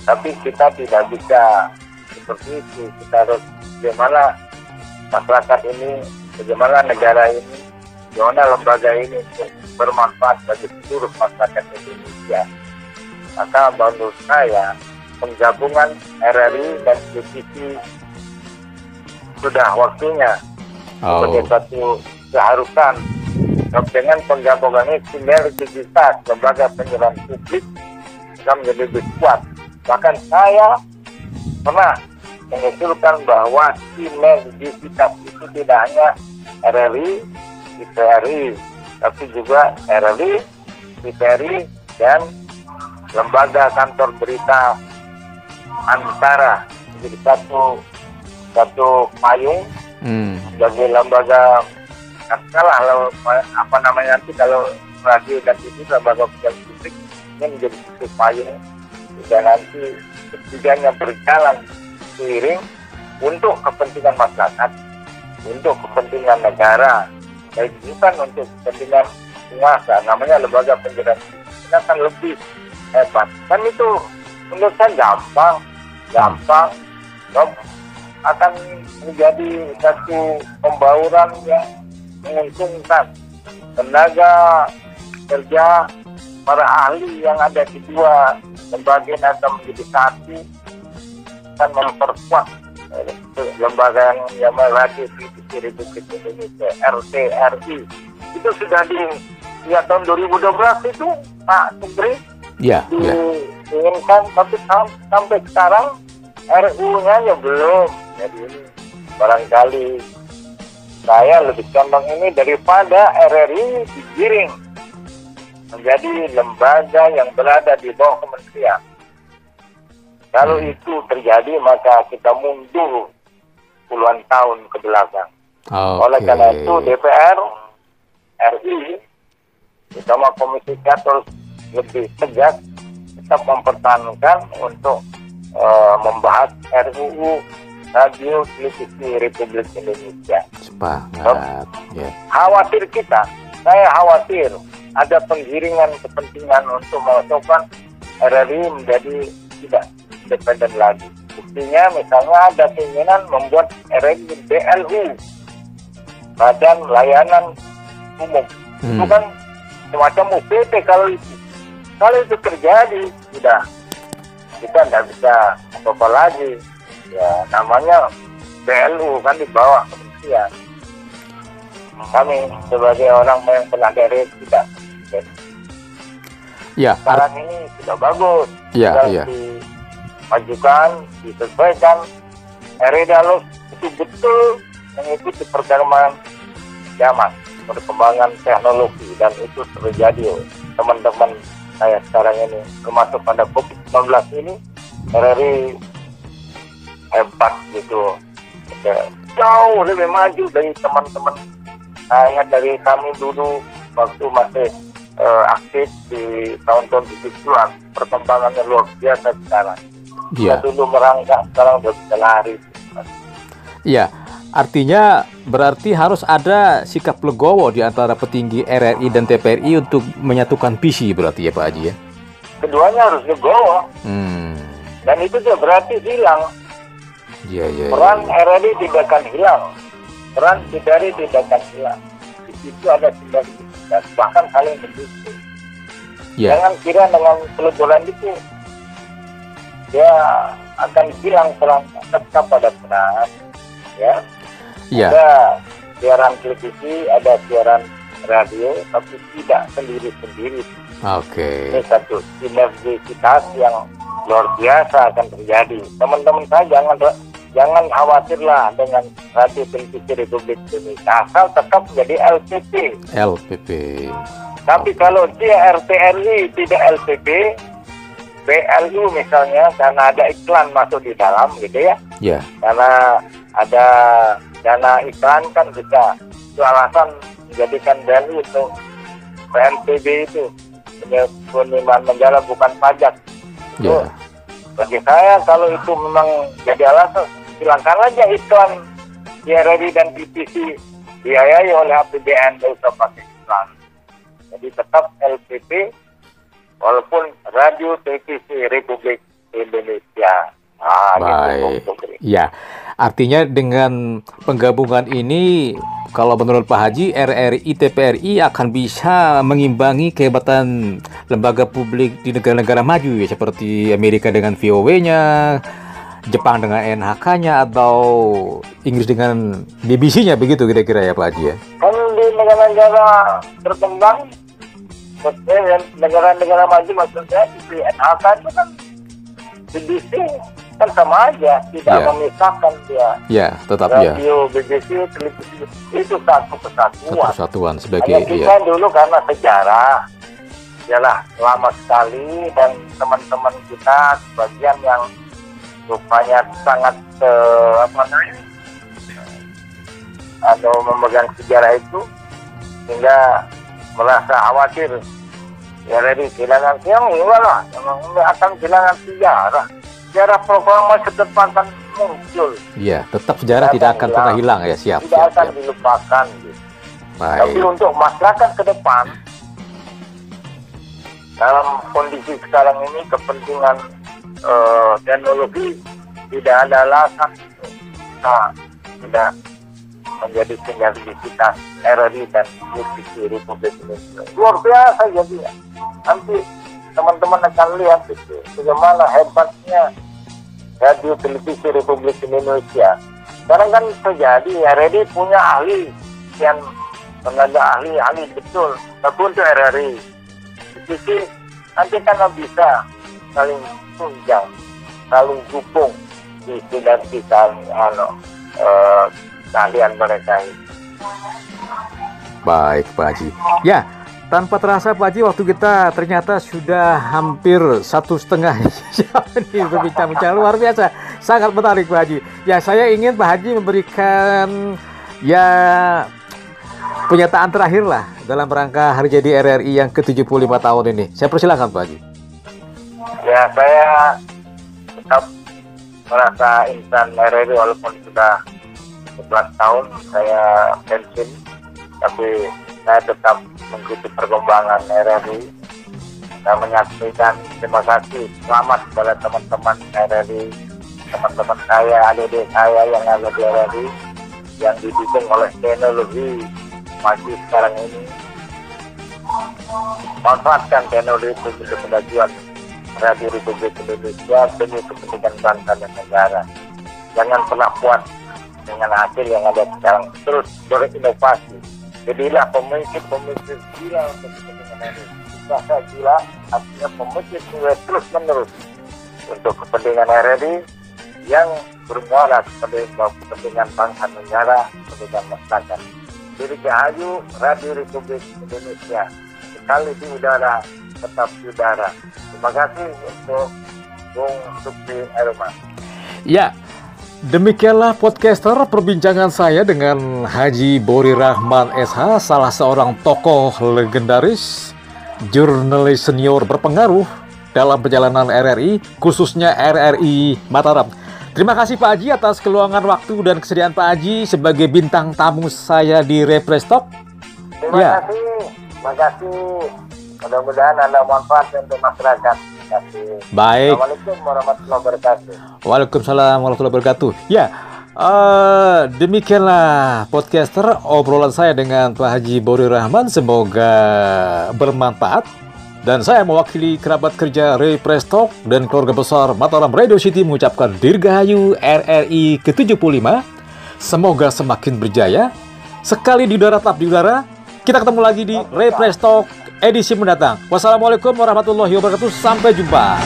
Tapi kita tidak bisa seperti itu. Kita harus bagaimana masyarakat ini, bagaimana negara ini, bagaimana lembaga ini bermanfaat bagi seluruh masyarakat Indonesia. Maka menurut saya penggabungan RRI dan CPC sudah waktunya oh. sebagai satu keharusan dengan penggabungan ini sinergisitas lembaga penyerahan publik akan menjadi lebih kuat Bahkan saya pernah mengusulkan bahwa sinergisitas itu tidak hanya RRI, IPRI, tapi juga RRI, IPRI, dan lembaga kantor berita antara jadi satu satu payung Hmm. sebagai lembaga katakanlah kalau apa namanya nanti kalau radio dan TV lembaga penyiaran publik ini menjadi satu payung dan nanti ketiganya berjalan seiring untuk kepentingan masyarakat, untuk kepentingan negara, dan bukan untuk kepentingan penguasa. Namanya lembaga penyiaran ini akan lebih hebat. Kan itu menurut saya gampang, gampang, akan menjadi satu pembauran yang menguntungkan tenaga kerja para ahli yang ada di dua lembaga ini akan menjadi satu akan memperkuat eh, lembaga yang Radio Televisi Republik Indonesia RTRI itu sudah di ya tahun 2012 itu Pak Subri Ya, ya. diinginkan tapi sam- sampai sekarang RU-nya ya belum jadi barangkali saya lebih condong ini daripada RRI digiring menjadi lembaga yang berada di bawah kementerian. Kalau itu terjadi maka kita mundur puluhan tahun ke belakang. Oleh Oke. karena itu DPR RI bersama Komisi 3 terus lebih tegas tetap mempertahankan untuk eh, membahas RUU Radio Televisi Republik Indonesia. Sepakat. Ya. Khawatir kita, saya khawatir ada penggiringan kepentingan untuk memasukkan RRI menjadi tidak independen lagi. Buktinya misalnya ada keinginan membuat RRI BLU, Badan Layanan Umum. Itu Hmm. kan semacam UPT kalau itu. Kalau itu terjadi, sudah kita tidak bisa apa-apa lagi. Ya namanya BLU kan di bawah kementerian. Kami sebagai orang yang pernah dari tidak. Ya, ar- Sekarang ini sudah bagus. Ya, Tinggal ya. dimajukan, disesuaikan. RI Dalus itu betul mengikuti perkembangan zaman, perkembangan teknologi dan itu terjadi teman-teman saya sekarang ini termasuk pada COVID-19 ini RRI hebat gitu jauh lebih maju dari teman-teman saya dari kami dulu waktu masih eh, aktif di tahun-tahun 70-an perkembangannya luar biasa sekarang ya. kita dulu merangkak sekarang udah bisa lari Ya, artinya berarti harus ada sikap legowo di antara petinggi RRI dan TPRI untuk menyatukan visi berarti ya Pak Haji ya. keduanya harus legowo Hmm. dan itu juga berarti hilang Ya, ya. ya, peran ya. RRI tidak akan hilang peran TPRI tidak akan hilang di situ ada sinergitas bahkan saling mendukung Ya. jangan kira dengan peleburan itu dia akan hilang peran tetap pada peran ya Ya. ada siaran televisi ada siaran radio tapi tidak sendiri-sendiri Oke. ini satu sinergisitas yang luar biasa akan terjadi teman-teman saya jangan jangan khawatirlah dengan radio televisi Republik Indonesia asal tetap menjadi LPP LPP. tapi kalau dia RTRI tidak LPP BLU misalnya karena ada iklan masuk di dalam gitu ya Ya. karena ada dana iklan kan bisa itu alasan menjadikan BLU itu PNPB itu penerimaan menjala bukan pajak itu Ya. bagi saya kalau itu memang jadi alasan silakan aja iklan RRI dan TVC dibiayai oleh APBN tidak usah pakai iklan jadi tetap LPP walaupun radio televisi Republik Indonesia ah Baik. gitu. Ya, artinya dengan penggabungan ini, kalau menurut Pak Haji, RRI TPRI akan bisa mengimbangi kehebatan lembaga publik di negara-negara maju ya, seperti Amerika dengan VOW-nya, Jepang dengan NHK-nya, atau Inggris dengan BBC-nya, begitu kira-kira ya Pak Haji ya? kan di negara-negara berkembang maksudnya negara-negara maju maksudnya di NHK itu kan BBC kan sama aja tidak Ya. memisahkan dia Ya, tetap ya. radio BBC televisi itu satu Satu kesatuan kesatuan hanya sebagai kita ya. dulu karena sejarah yalah lama sekali dan teman-teman kita sebagian yang rupanya sangat eh, apa namanya atau memegang sejarah itu sehingga merasa khawatir ya dari kehilangan yang enggak lah akan kehilangan sejarah sejarah program masa depan kan muncul Iya, tetap sejarah tidak akan pernah hilang ya. Siap, tidak siap, akan siap. dilupakan gitu. Tapi Baik. untuk masyarakat ke depan dalam kondisi sekarang ini kepentingan eh, teknologi tidak ada alasan kita tidak menjadi sinergisitas RRI dan UPC Republik Indonesia. Luar biasa jadi nanti teman-teman akan lihat itu bagaimana hebatnya radio televisi Republik Indonesia. Sekarang kan terjadi RRI punya ahli yang tenaga ahli ahli betul, tapi untuk RRI sisi nanti kan bisa saling tunjang, saling dukung di sinergikan anu eh, keahlian mereka ini. Baik, Pak Haji. Ya, tanpa terasa Pak Haji, waktu kita ternyata sudah hampir satu setengah jam ini berbincang-bincang luar biasa. Sangat menarik Pak Haji. Ya, saya ingin Pak Haji memberikan ya pernyataan terakhir lah dalam rangka hari jadi RRI yang ke-75 tahun ini. Saya persilakan Pak Haji. Ya saya tetap merasa insan RRI walaupun sudah 11 tahun saya pensiun tapi saya tetap mengikuti perkembangan RRI dan menyaksikan terima kasih. Selamat kepada teman-teman RRI teman-teman saya adik-adik saya yang ada di RRI yang didukung oleh teknologi maju sekarang ini. Manfaatkan teknologi untuk kemajuan Radio Republik Indonesia demi kepentingan bangsa dan negara. Jangan pernah puas dengan hasil yang ada sekarang. Terus berinovasi. Jadilah pemimpin-pemimpin gila untuk kepentingan ini. Bahasa gila artinya pemimpin nilai terus menerus untuk kepentingan RRI yang bermuara kepada kepentingan bangsa dan negara, kepentingan masyarakat. Jadi Cahayu Radio Republik Indonesia sekali di udara tetap di udara. Terima kasih untuk Bung Sukti Erma. Ya, demikianlah podcaster perbincangan saya dengan Haji Bori Rahman SH, salah seorang tokoh legendaris, jurnalis senior berpengaruh dalam perjalanan RRI, khususnya RRI Mataram. Terima kasih Pak Haji atas keluangan waktu dan kesediaan Pak Haji sebagai bintang tamu saya di Represtok. Terima Ya. kasih. Terima kasih. Mudah-mudahan ada manfaat untuk masyarakat. Baik. Assalamualaikum warahmatullahi wabarakatuh. Waalaikumsalam warahmatullahi wabarakatuh. Ya, eh, demikianlah podcaster obrolan saya dengan Pak Haji Bori Rahman. Semoga bermanfaat. Dan saya mewakili kerabat kerja Ray Prestok dan keluarga besar Mataram Radio City mengucapkan Dirgahayu RRI ke-75. Semoga semakin berjaya. Sekali di udara tetap di udara. Kita ketemu lagi di Ray Prestok edisi mendatang. Wassalamualaikum warahmatullahi wabarakatuh. Sampai jumpa.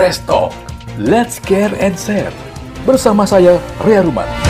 Presto. Let's care and share. Bersama saya, Ria Ruman.